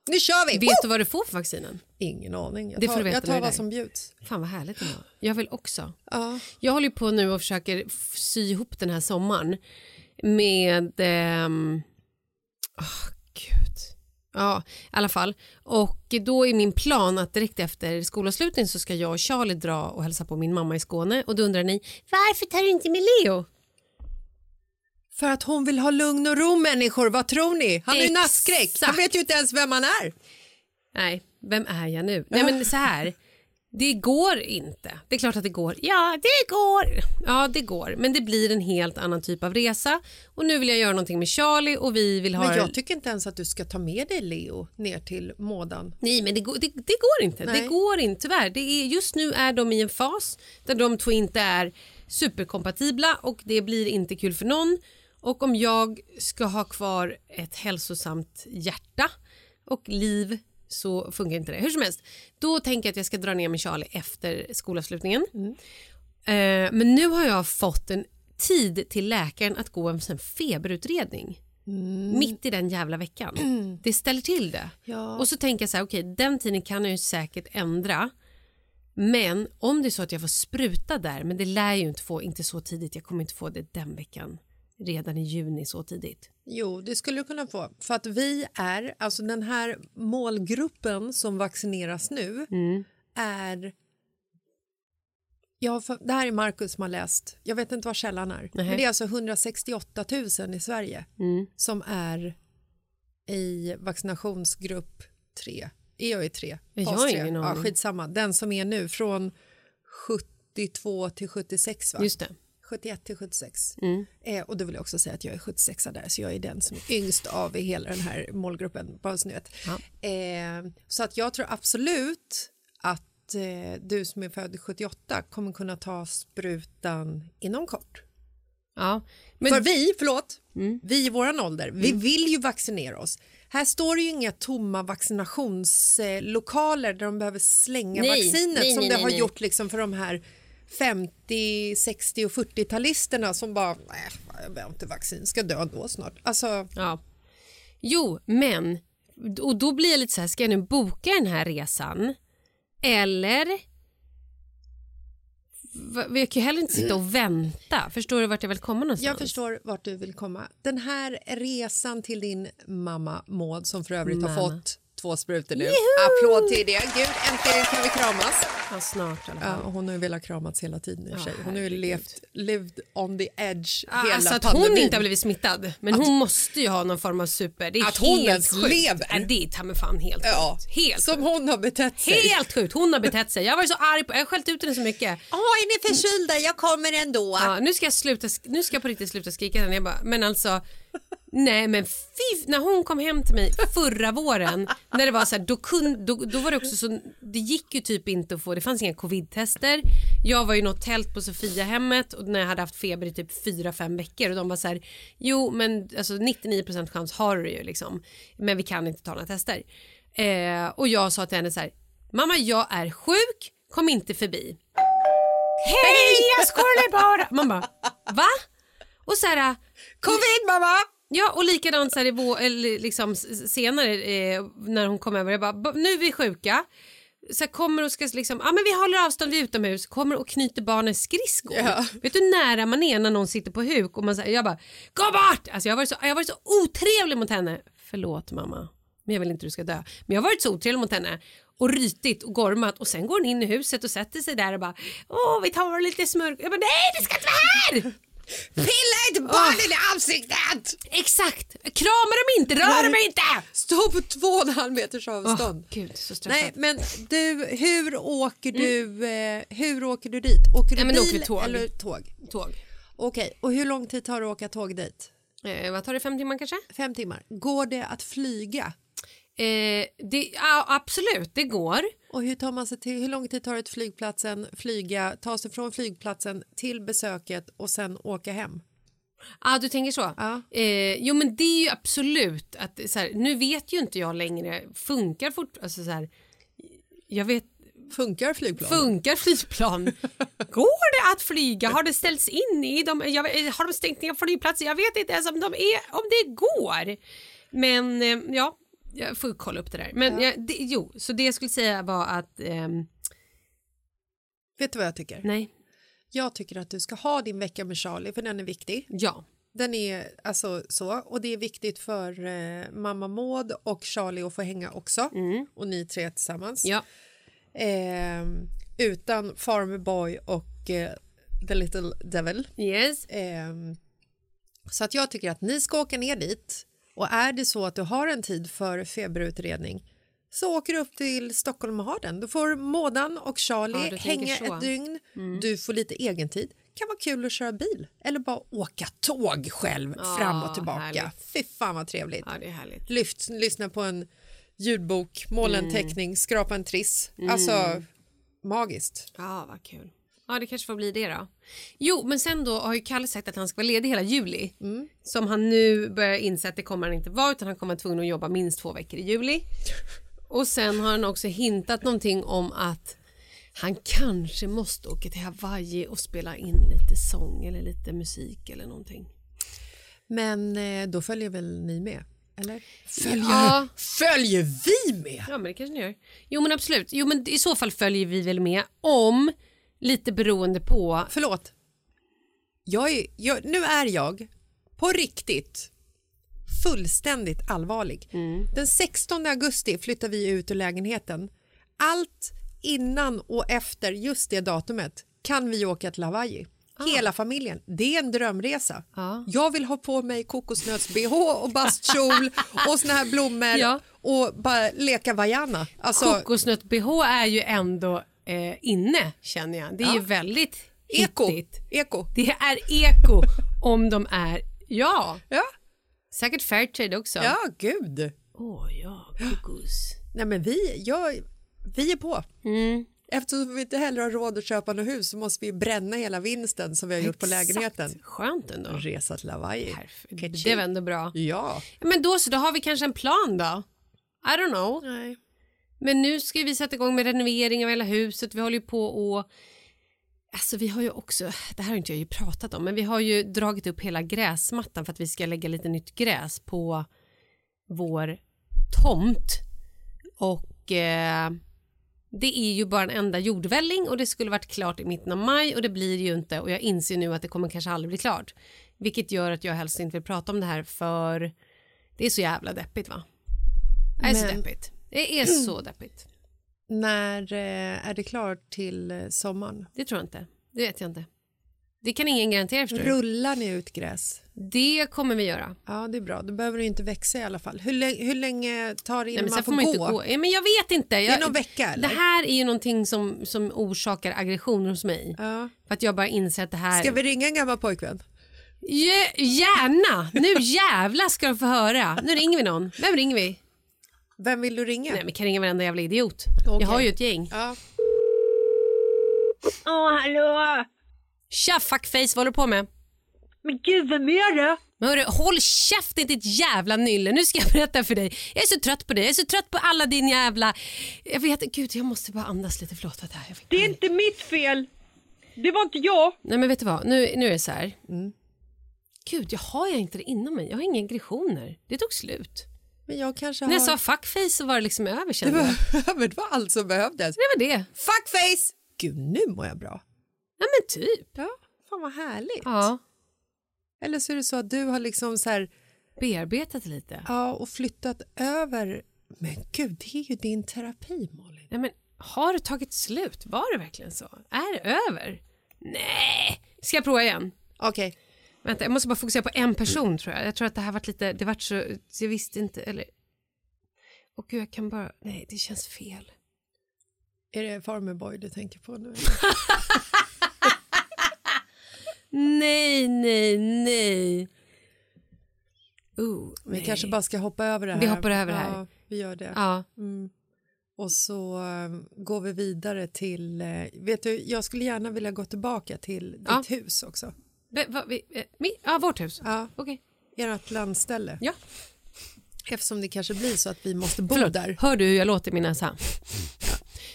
S4: Nu kör vi!
S5: Vet du vad du får för vaccinen?
S4: Ingen aning. Jag
S5: Det
S4: tar,
S5: får du veta
S4: jag tar vad som bjuds.
S5: Fan vad härligt ändå. Jag vill också.
S4: Ja.
S5: Jag håller på nu och försöker sy ihop den här sommaren med... ehm, åh, gud. Ja, i alla fall. Och då är min plan att direkt efter skolavslutning så ska jag och Charlie dra och hälsa på min mamma i Skåne. Och då undrar ni, varför tar du inte med Leo?
S4: För att hon vill ha lugn och ro människor, vad tror ni? Han är ju nattskräck, han vet ju inte ens vem han är.
S5: Nej, vem är jag nu? Nej men så här. Det går inte. Det är klart att det går. Ja, det går. Ja, det går. Men det blir en helt annan typ av resa. Och nu vill jag göra någonting med Charlie och vi vill ha...
S4: Men jag tycker inte ens att du ska ta med dig Leo ner till mådan.
S5: Nej, men det går, det, det går inte.
S4: Nej.
S5: Det går inte tyvärr. Det är, just nu är de i en fas där de två inte är superkompatibla och det blir inte kul för någon. Och om jag ska ha kvar ett hälsosamt hjärta och liv så funkar inte det. Hur som helst, då tänker jag att jag ska dra ner med Charlie efter skolavslutningen. Eh, men nu har jag fått en tid till läkaren att gå en feberutredning. Mitt i den jävla veckan. <clears throat> Det ställer till det.
S4: Ja.
S5: Och så tänker jag så här, okej den tiden kan jag ju säkert ändra. Men om det är så att jag får spruta där, men det lär jag ju inte få, inte så tidigt, jag kommer inte få det den veckan. Redan i juni så tidigt.
S4: Jo, det skulle du kunna få. För att vi är, alltså den här målgruppen som vaccineras nu är... Ja, det här är Markus som har läst. Jag vet inte vad källan är. Men det är alltså 168 000 i Sverige som är i vaccinationsgrupp 3. Är jag i 3?
S5: Jag har ingen
S4: Ja,
S5: aning.
S4: skitsamma. Den som är nu från 72 till 76 va?
S5: Just det.
S4: 71 till 76.
S5: Mm.
S4: Eh, och då vill jag också säga att jag är 76 där så jag är den som är yngst av i hela den här målgruppen. Bara så ni vet. Eh, så att jag tror absolut att eh, du som är född 78 kommer kunna ta sprutan inom kort.
S5: Ja. Men, Mm.
S4: För vi, förlåt, vi i våran ålder, vi vill ju vaccinera oss. Här står det ju inga tomma vaccinationslokaler där de behöver slänga
S5: Nej,
S4: vaccinet
S5: nej,
S4: som
S5: nej,
S4: det har gjort liksom för de här 50, 60 och 40-talisterna som bara, nej, jag behöver inte vaccin, ska dö då snart. Alltså,
S5: Ja. Jo, men och då blir jag lite så här, ska jag nu boka den här resan eller Jag kan ju heller inte sitta och vänta. Förstår du vart jag vill komma någonstans?
S4: jag förstår vart du vill komma. Den här resan till din mamma Maud som för övrigt har
S5: Mamma.
S4: fått två sprutor nu. Applåd till det. Gud, äntligen kan vi kramas.
S5: Ja, snart i alla
S4: Ja,
S5: fall.
S4: hon har ju velat kramas hela tiden i och.
S5: Ja,
S4: Hon har ju levt, lived on the edge hela
S5: Alltså att
S4: pandemin.
S5: hon inte har blivit smittad. Men hon måste ju ha någon form av super. Det är
S4: Att hon
S5: helt
S4: ens
S5: sjukt.
S4: lever.
S5: Ja, det är ta mig fan helt
S4: Ja,
S5: sjukt. Helt
S4: som
S5: sjukt.
S4: hon har betett sig.
S5: Helt sjukt. Hon har betett sig. Jag varit så arg på Jag har skällt ut henne så mycket.
S8: Åh, är ni förkylda? Jag kommer ändå.
S5: Ja, nu ska jag sluta, nu ska jag på riktigt sluta skrika. Jag bara, men alltså Nej men fy, när hon kom hem till mig förra våren när det var så här, då, kun, då, då var det också så, det gick ju typ inte att få, det fanns inga covid-tester. Jag var ju i något tält på Sofiahemmet och när jag hade haft feber i typ 4-5 veckor och de var så här, jo men alltså 99% chans har du ju liksom, men vi kan inte ta några tester. Eh, och jag sa till henne så här, mamma jag är sjuk, kom inte förbi. Hej jag skulle bara, man bara, va? Och så här,
S4: Covid mamma!
S5: Ja och likadant så här i eller liksom senare eh, när hon kom över, jag bara, "Ba- nu är vi sjuka. Så kommer och ska liksom, ja men vi håller avstånd vid utomhus, kommer och knyter barnens skridskor.
S4: Ja.
S5: Vet du hur nära man är när någon sitter på huk och man säger, jag bara, gå bort! Alltså jag har varit så, jag har varit så otrevlig mot henne. Förlåt mamma, men jag vill inte du ska dö. Men jag har varit så otrevlig mot henne och rytit och gormat och sen går hon in i huset och sätter sig där och bara, åh vi tar lite smörk. Jag bara, nej det ska inte vara här!
S4: Pilla inte barnen i ansiktet!
S5: Exakt! Krama dem inte, rör dem inte!
S4: Stå på två och en halv meters avstånd.
S5: Gud, så stressad.
S4: Nej, men du, hur åker du, eh, hur åker du dit? Åker du
S5: Mm. Då
S4: bil
S5: åker tåg.
S4: eller tåg?
S5: Tåg.
S4: Okej, och hur lång tid tar det att åka tåg dit?
S5: Eh, vad tar det, fem timmar kanske?
S4: Fem timmar. Går det att flyga?
S5: Eh, det, ja, absolut, det går.
S4: Och hur tar man sig till, hur lång tid tar det till flygplatsen, flyga, ta sig från flygplatsen till besöket och sen åka hem?
S5: Ja, du tänker så?
S4: Ja.
S5: Eh, jo, men det är ju absolut att så här, nu vet ju inte jag längre, funkar fort, alltså så här, jag vet,
S4: Funkar flygplan?
S5: funkar flygplan? <laughs> Går det att flyga? Har det ställts in i dem? Jag, har de stängt ner flygplatser? Jag vet inte ens om, de är, om det går. Men eh, ja, jag får kolla upp det där. Men ja. det, jo, så det jag skulle säga var att ehm,
S4: Vet du vad jag tycker?
S5: nej,
S4: Jag tycker att du ska ha din vecka med Charlie för den är viktig.
S5: ja.
S4: Den är alltså så och det är viktigt för eh, mamma Maud och Charlie att få hänga också och ni tre tillsammans.
S5: Ja.
S4: Eh, utan Farmer Boy och eh, The Little Devil.
S5: Yes.
S4: Eh, så att jag tycker att ni ska åka ner dit och är det så att du har en tid för feberutredning så åker du upp till Stockholm och har den. Då får Mådan och
S5: Ja,
S4: Charlie
S5: du tänker
S4: hänga.
S5: Mm.
S4: ett dygn. Du får lite egen tid. kan vara kul att köra bil eller bara åka tåg själv
S5: Ja,
S4: fram och tillbaka.
S5: härligt.
S4: Fy fan vad trevligt.
S5: Ja, det är härligt.
S4: Lyft, lyssna på en ljudbok, måla
S5: Mm.
S4: en teckning, skrapa en triss. Alltså magiskt.
S5: Ja, vad kul. Ja, det kanske får bli det då. Jo, men sen då har ju Kalle sagt att han ska vara ledig hela juli. Som han nu börjar inse att det kommer han inte vara utan han kommer vara tvungen att jobba minst två veckor i juli. Och sen har han också hintat någonting om att han kanske måste åka till Hawaii och spela in lite sång eller lite musik eller någonting.
S4: Men eh, då följer väl ni med? Eller? Följer,
S5: Ja.
S4: följer vi med?
S5: Ja, men det kanske ni gör. Jo, men absolut. Jo, men i så fall följer vi väl med om lite beroende på
S4: Förlåt. Jag är, jag, nu är jag på riktigt fullständigt allvarlig. Den 16 augusti flyttar vi ut ur lägenheten. Allt innan och efter just det datumet kan vi åka till Hawaii. Hela familjen. Det är en drömresa.
S5: Ja.
S4: Jag vill ha på mig kokosnöts-bh och bastkjol och såna här blommor
S5: Ja.
S4: och bara leka vajana. Alltså,
S5: Kokosnöt-bh är ju ändå eh, inne känner jag. Det är
S4: Ja.
S5: ju väldigt
S4: eko.
S5: hittigt.
S4: eko.
S5: Det är eko om de är, ja,
S4: Ja.
S5: säkert Fairtrade också.
S4: ja, gud.
S5: Åh ja, kokos.
S4: Nej men vi, jag, vi är på.
S5: Mm.
S4: Eftersom vi inte heller har råd att köpa något hus så måste vi bränna hela vinsten som vi har gjort på
S5: Exakt.
S4: lägenheten.
S5: Skönt ändå.
S4: Resa till Hawaii.
S5: Det var ändå bra.
S4: Ja.
S5: Men då så, då har vi kanske en plan då. I don't know.
S4: Nej.
S5: Men nu ska vi sätta igång med renovering av hela huset. Vi håller ju på och... Alltså vi har ju också, det här har inte jag ju pratat om, men vi har ju dragit upp hela gräsmattan för att vi ska lägga lite nytt gräs på vår tomt. Och eh, det är ju bara en enda jordvälling och det skulle varit klart i mitten av maj och det blir ju inte och jag inser nu att det kommer kanske aldrig bli klart. Vilket gör att jag helst inte vill prata om det här för det är så jävla deppigt va? Det är så
S4: Men-
S5: deppigt. Det är <clears throat> så deppigt.
S4: När eh, är det klart till eh, sommaren?
S5: Det tror jag inte. Det vet jag inte. Det kan ingen garantera förstår du.
S4: Rullar ni ut gräs?
S5: Det kommer vi göra.
S4: Ja, det är bra. Då behöver det inte växa i alla fall. Hur, lä- hur länge tar det
S5: Nej,
S4: innan
S5: men
S4: man får,
S5: man
S4: gå?
S5: inte gå. Ja, men jag vet inte.
S4: Det
S5: Jag,
S4: är någon vecka eller?
S5: Det här är ju någonting som, som orsakar aggression hos mig.
S4: Ja.
S5: För att jag bara inser att det här...
S4: Ska vi ringa en gammal pojkvän?
S5: Ge- gärna! Nu jävlar ska de få höra. Nu ringer vi någon. Vem ringer vi?
S4: Vem vill du ringa?
S5: Nej, vi kan ringa varenda jävla idiot.
S4: Okej.
S5: Jag har ju ett gäng.
S4: Ja.
S9: Åh, hallå!
S5: Tja fuckface, vad håller du på med?
S9: Men gud, vem är det?
S5: Men hörru, håll käften ditt jävla nylle. Nu ska jag <laughs> berätta för dig. Jag är så trött på dig. Jag är så trött på alla din jävla... Jag vet, gud jag måste bara andas lite. Förlåt. Jag fick...
S9: Det är inte mitt fel. Det var inte jag.
S5: Nej men vet du vad, nu, nu är det så här. Gud, jag har jag inte det inom mig. Jag har inga aggressioner. Det tog slut.
S4: Men jag kanske
S5: När jag
S4: har...
S5: sa fuckface så var det liksom över
S4: det,
S5: kände jag.
S4: var, <laughs> men det var allt som behövdes.
S5: Det var det.
S4: Fuckface! Gud, nu mår jag bra.
S5: Ja men typ.
S4: Ja, fan vad härligt.
S5: Ja.
S4: Eller så är det så att du har liksom så här,
S5: Bearbetat lite.
S4: ja, och flyttat över. Men gud, det är ju din terapi, Malin.
S5: Nej men har det tagit slut? Var det verkligen så? Är det över? Nej. Ska jag prova igen?
S4: Okej.
S5: Vänta, jag måste bara fokusera på en person tror jag. Jag tror att det här varit lite, det vart så, så jag visste inte, eller... Åh gud, jag kan bara, nej det känns fel.
S4: Är det Farmerboy du tänker på nu? <laughs>
S5: Nej, nej, nej. Oh,
S4: Vi
S5: nej.
S4: kanske bara ska hoppa över det här.
S5: Vi hoppar över det här.
S4: Ja, vi gör det.
S5: Ja,
S4: Mm. Och så eh, går vi vidare till... eh, vet du, jag skulle gärna vilja gå tillbaka till ditt
S5: Ja.
S4: hus också.
S5: Ve- va- vi, eh, mi, ja vårt hus.
S4: Ja,
S5: Okej.
S4: ert landställe.
S5: Ja.
S4: Eftersom det kanske blir så att vi måste bo
S5: Förlåt,
S4: där.
S5: hör du hur jag låter i min näsa?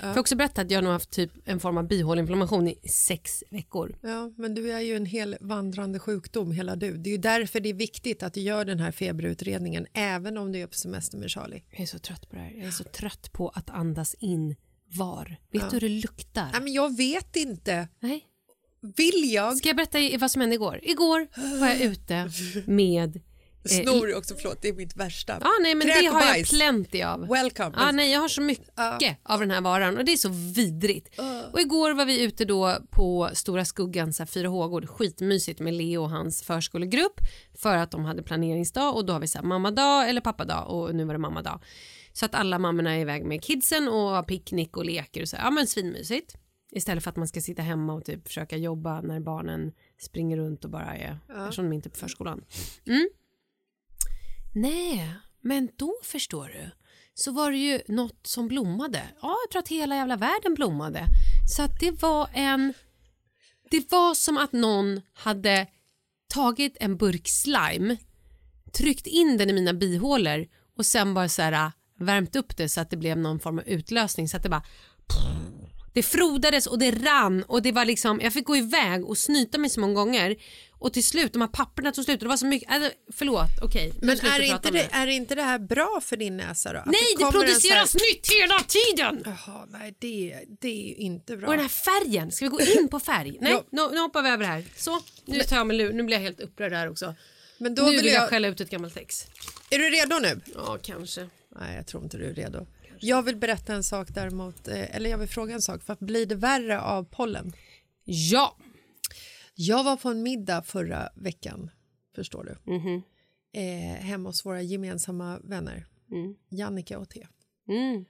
S5: Får jag också berätta att jag har nog haft typ en form av bihåleinflammation i sex veckor.
S4: Ja, men du är ju en hel vandrande sjukdom, hela du. Det är ju därför det är viktigt att du gör den här feberutredningen, även om du är på semester med Charlie.
S5: Jag är så trött på det här. Jag är så trött på att andas in var. Vet
S4: Ja.
S5: du hur det luktar?
S4: Nej, men jag vet inte.
S5: Nej.
S4: Vill jag?
S5: Ska jag berätta vad som hände igår? Igår var jag ute med... eh,
S4: Snor är också, förlåt, det är mitt värsta.
S5: Ja, nej, men
S4: Kräk
S5: det har jag
S4: bajs.
S5: plenty av.
S4: Welcome.
S5: Ja, nej, jag har så mycket av den här varan och det är så vidrigt. Och igår var vi ute då på Stora Skuggan, så här, fyra hågor, skitmysigt med Leo och hans förskolegrupp för att de hade planeringsdag och då har vi så här, mammadag eller pappadag och nu var det mammadag. Så att alla mammorna är iväg med kidsen och har picknick och leker och så. här. Ja men svinmysigt. Istället för att man ska sitta hemma och typ försöka jobba när barnen springer runt och bara är, eftersom de inte är på förskolan. Mm. Nej, men då förstår du så var det ju något som blommade. Ja, jag tror att hela jävla världen blommade. Så att det var en... Det var som att någon hade tagit en burk slime, tryckt in den i mina bihålor och sen bara så här äh, värmt upp det så att det blev någon form av utlösning så att det bara det frodades och det rann och det var liksom, jag fick gå iväg och snyta mig så många gånger och till slut, de här papperna tog slut och det var så mycket, alltså, förlåt, okej. nu
S4: Men är inte,
S5: om
S4: det, är inte det här bra för din näsa då? Att
S5: Nej, det,
S4: en
S5: produceras
S4: så
S5: nytt hela tiden!
S4: här- Jaha, nej, det, det är ju inte bra.
S5: Och den här färgen, ska vi gå in på färg? <laughs> Nej, nu, nu hoppar vi över det här. Så, nu tar jag mig lur, nu blir jag helt upprörd här också.
S4: Men då
S5: nu
S4: vill
S5: jag,
S4: jag...
S5: skälla ut ett gammalt ex.
S4: Är du redo nu?
S5: Ja, kanske.
S4: Nej, jag tror inte du är redo. Jag vill berätta en sak däremot, eh, eller jag vill fråga en sak. För blir det värre av pollen?
S5: Ja.
S4: Jag var på en middag förra veckan, förstår du.
S5: Mhm.
S4: Eh, hemma hos våra gemensamma vänner,
S5: Mm.
S4: Jannica och T.
S5: Mm.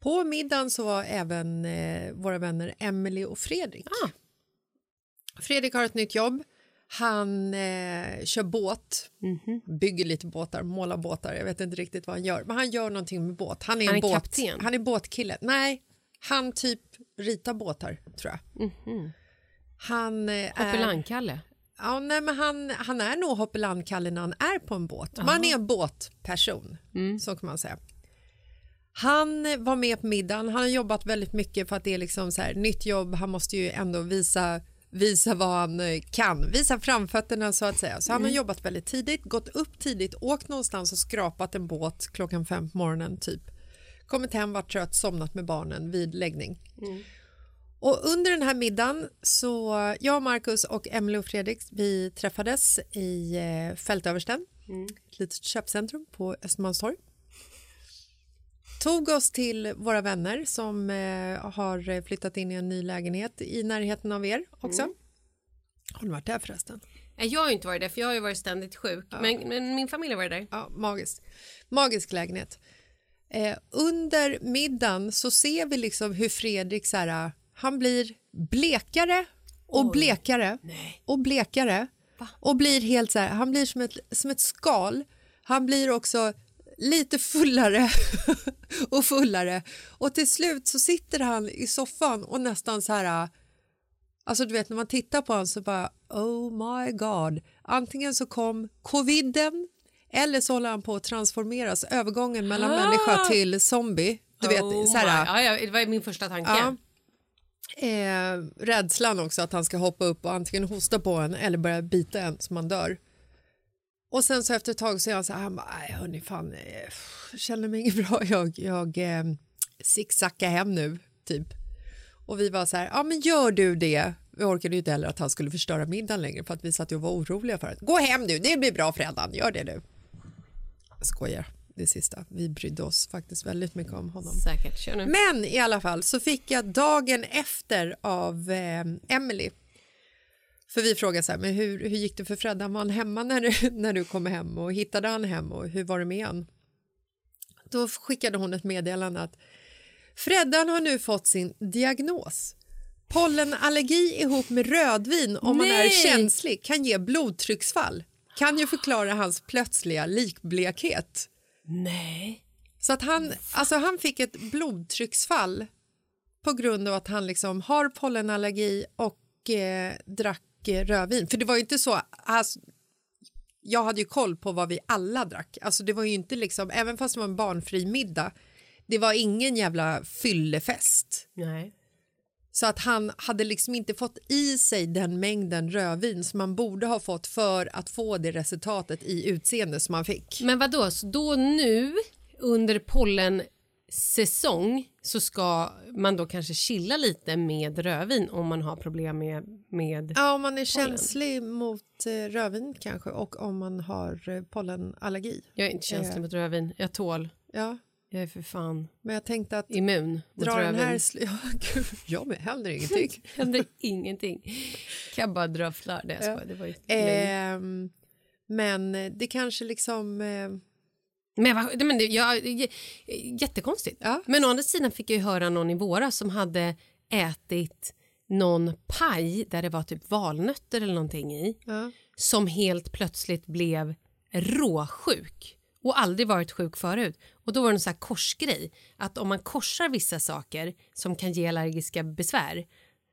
S4: På middagen så var även eh, våra vänner Emily och Fredrik.
S5: Ah.
S4: Fredrik har ett nytt jobb. Han eh, kör båt,
S5: Mhm.
S4: bygger lite båtar, målar båtar. Jag vet inte riktigt vad han gör, men han gör någonting med båt. Han är,
S5: Han är
S4: båt,
S5: kapten.
S4: Han är båtkille. Nej, Han typ ritar båtar, tror jag. Han eh.
S5: Hoppelandkalle.
S4: Ja, nej, men han, han är nog hoppelandkalle när han är på en båt. Man är en båtperson, så kan man säga. Han var med på middagen. Han har jobbat väldigt mycket för att det är liksom så här, nytt jobb. Han måste ju ändå visa, visa vad han eh, kan, visa framfötterna så att säga. Så han har jobbat väldigt tidigt, gått upp tidigt, åkt någonstans och skrapat en båt klockan fem på morgonen typ. Kommit hem, varit trött, somnat med barnen vid läggning. Och under den här middagen så jag, Marcus och Emily och Fredrik vi träffades i eh, Fältöversten, ett litet köpcentrum på Östermalmstorg. Tog oss till våra vänner som eh, har flyttat in i en ny lägenhet i närheten av er också. Har du varit där förresten?
S5: Nej, Jag har inte varit där för jag har varit ständigt sjuk. Men, men min familj har varit där.
S4: Ja, magiskt. Magisk lägenhet. Eh, under middagen så ser vi liksom hur Fredrik så här, han blir blekare och blekare och blekare och blir helt så här, han blir som ett, som ett skal. Han blir också lite fullare <laughs> och fullare och till slut så sitter han i soffan och nästan så här Alltså du vet när man tittar på honom så bara oh my god. Antingen så kom coviden eller så håller han på att transformeras. Övergången mellan
S5: Ah!
S4: människa till zombie. Du vet,
S5: Oh
S4: så här,
S5: ja, ja, det var min första tanke.
S4: Ja. Eh, rädslan också att han ska hoppa upp och antingen hosta på en eller börja bita en så man dör. Och sen så efter ett tag så är han så här, han bara, nej hörni fan, eh, jag känner mig inget bra, jag, jag eh, zigzackar hem nu, typ. Och vi var så här, ja men gör du det. Vi orkade ju inte heller att han skulle förstöra middagen längre för att vi satt ju och var oroliga för att gå hem nu, det blir bra fredag, gör det nu. Jag skojar, det sista. Vi brydde oss faktiskt väldigt mycket om honom.
S5: Säkert.
S4: Men i alla fall så fick jag dagen efter av eh, Emily. För vi frågade så här, men hur, hur gick det för Freddan? Var han hemma när du, <laughs> när du kom hem och hittade han hem och hur var det med han? Då skickade hon ett meddelande att Freddan har nu fått sin diagnos. Pollenallergi ihop med rödvin om man är
S5: Nej!
S4: känslig kan ge blodtrycksfall. Kan ju förklara hans plötsliga likblekhet.
S5: Nej.
S4: Så att han, alltså han fick ett blodtrycksfall på grund av att han liksom har pollenallergi och eh, drack rödvin. För det var ju inte så, alltså, jag hade ju koll på vad vi alla drack. Alltså det var ju inte liksom, även fast det var en barnfri middag, det var ingen jävla fyllefest.
S5: Nej.
S4: Så att han hade liksom inte fått i sig den mängden rödvin som man borde ha fått för att få det resultatet i utseende som man fick.
S5: Men vad då? Så då nu under pollensäsong så ska man då kanske chilla lite med rödvin om man har problem med... med...
S4: Ja, om man är känslig mot eh, rödvin kanske och om man har eh, pollenallergi.
S5: Jag är inte känslig
S4: Eh,
S5: mot rödvin. Jag tål.
S4: Ja,
S5: Jag är för fan
S4: men jag tänkte att
S5: immun mot
S4: dra den
S5: rödvin.
S4: här... Sl- <laughs> ja, gud, jag med, händer <laughs> ingenting.
S5: händer ingenting. Kan jag bara dra flör. Det, jag
S4: Ja.
S5: det var ju.
S4: Ehm, men eh, det kanske liksom...
S5: Men, vad- men det, ja, j- jättekonstigt.
S4: Ja.
S5: Men å andra sidan fick jag ju höra någon i våras som hade ätit någon paj där det var typ valnötter eller någonting i
S4: ja.
S5: som helt plötsligt blev råsjuk och aldrig varit sjuk förut. Och då var det en sån här korsgrej att om man korsar vissa saker som kan ge allergiska besvär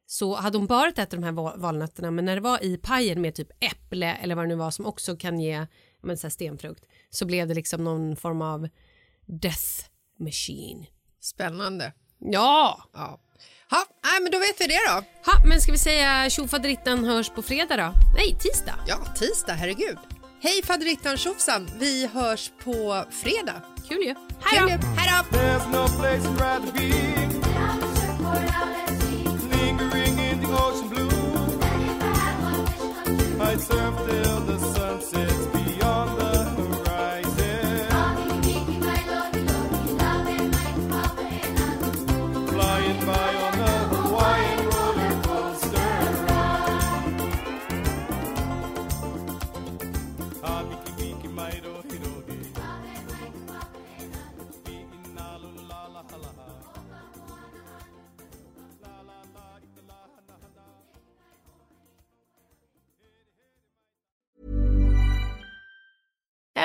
S5: så hade hon bara ätit de här val- valnötterna men när det var i pajen med typ äpple eller vad det nu var som också kan ge men, så här stenfrukt så blev det liksom någon form av death machine.
S4: Spännande.
S5: Ja!
S4: Ja. Ha, nej, men då vet vi det då.
S5: Ha, men ska vi säga tjofaderittan hörs på fredag då? Nej, tisdag.
S4: Ja, tisdag, herregud. Hej faderittan tjofsan, vi hörs på fredag.
S5: Kul ju. Hej då!
S4: Hej då!
S7: There's no place I'd rather be. Lingering in the ocean blue. I'd surf till the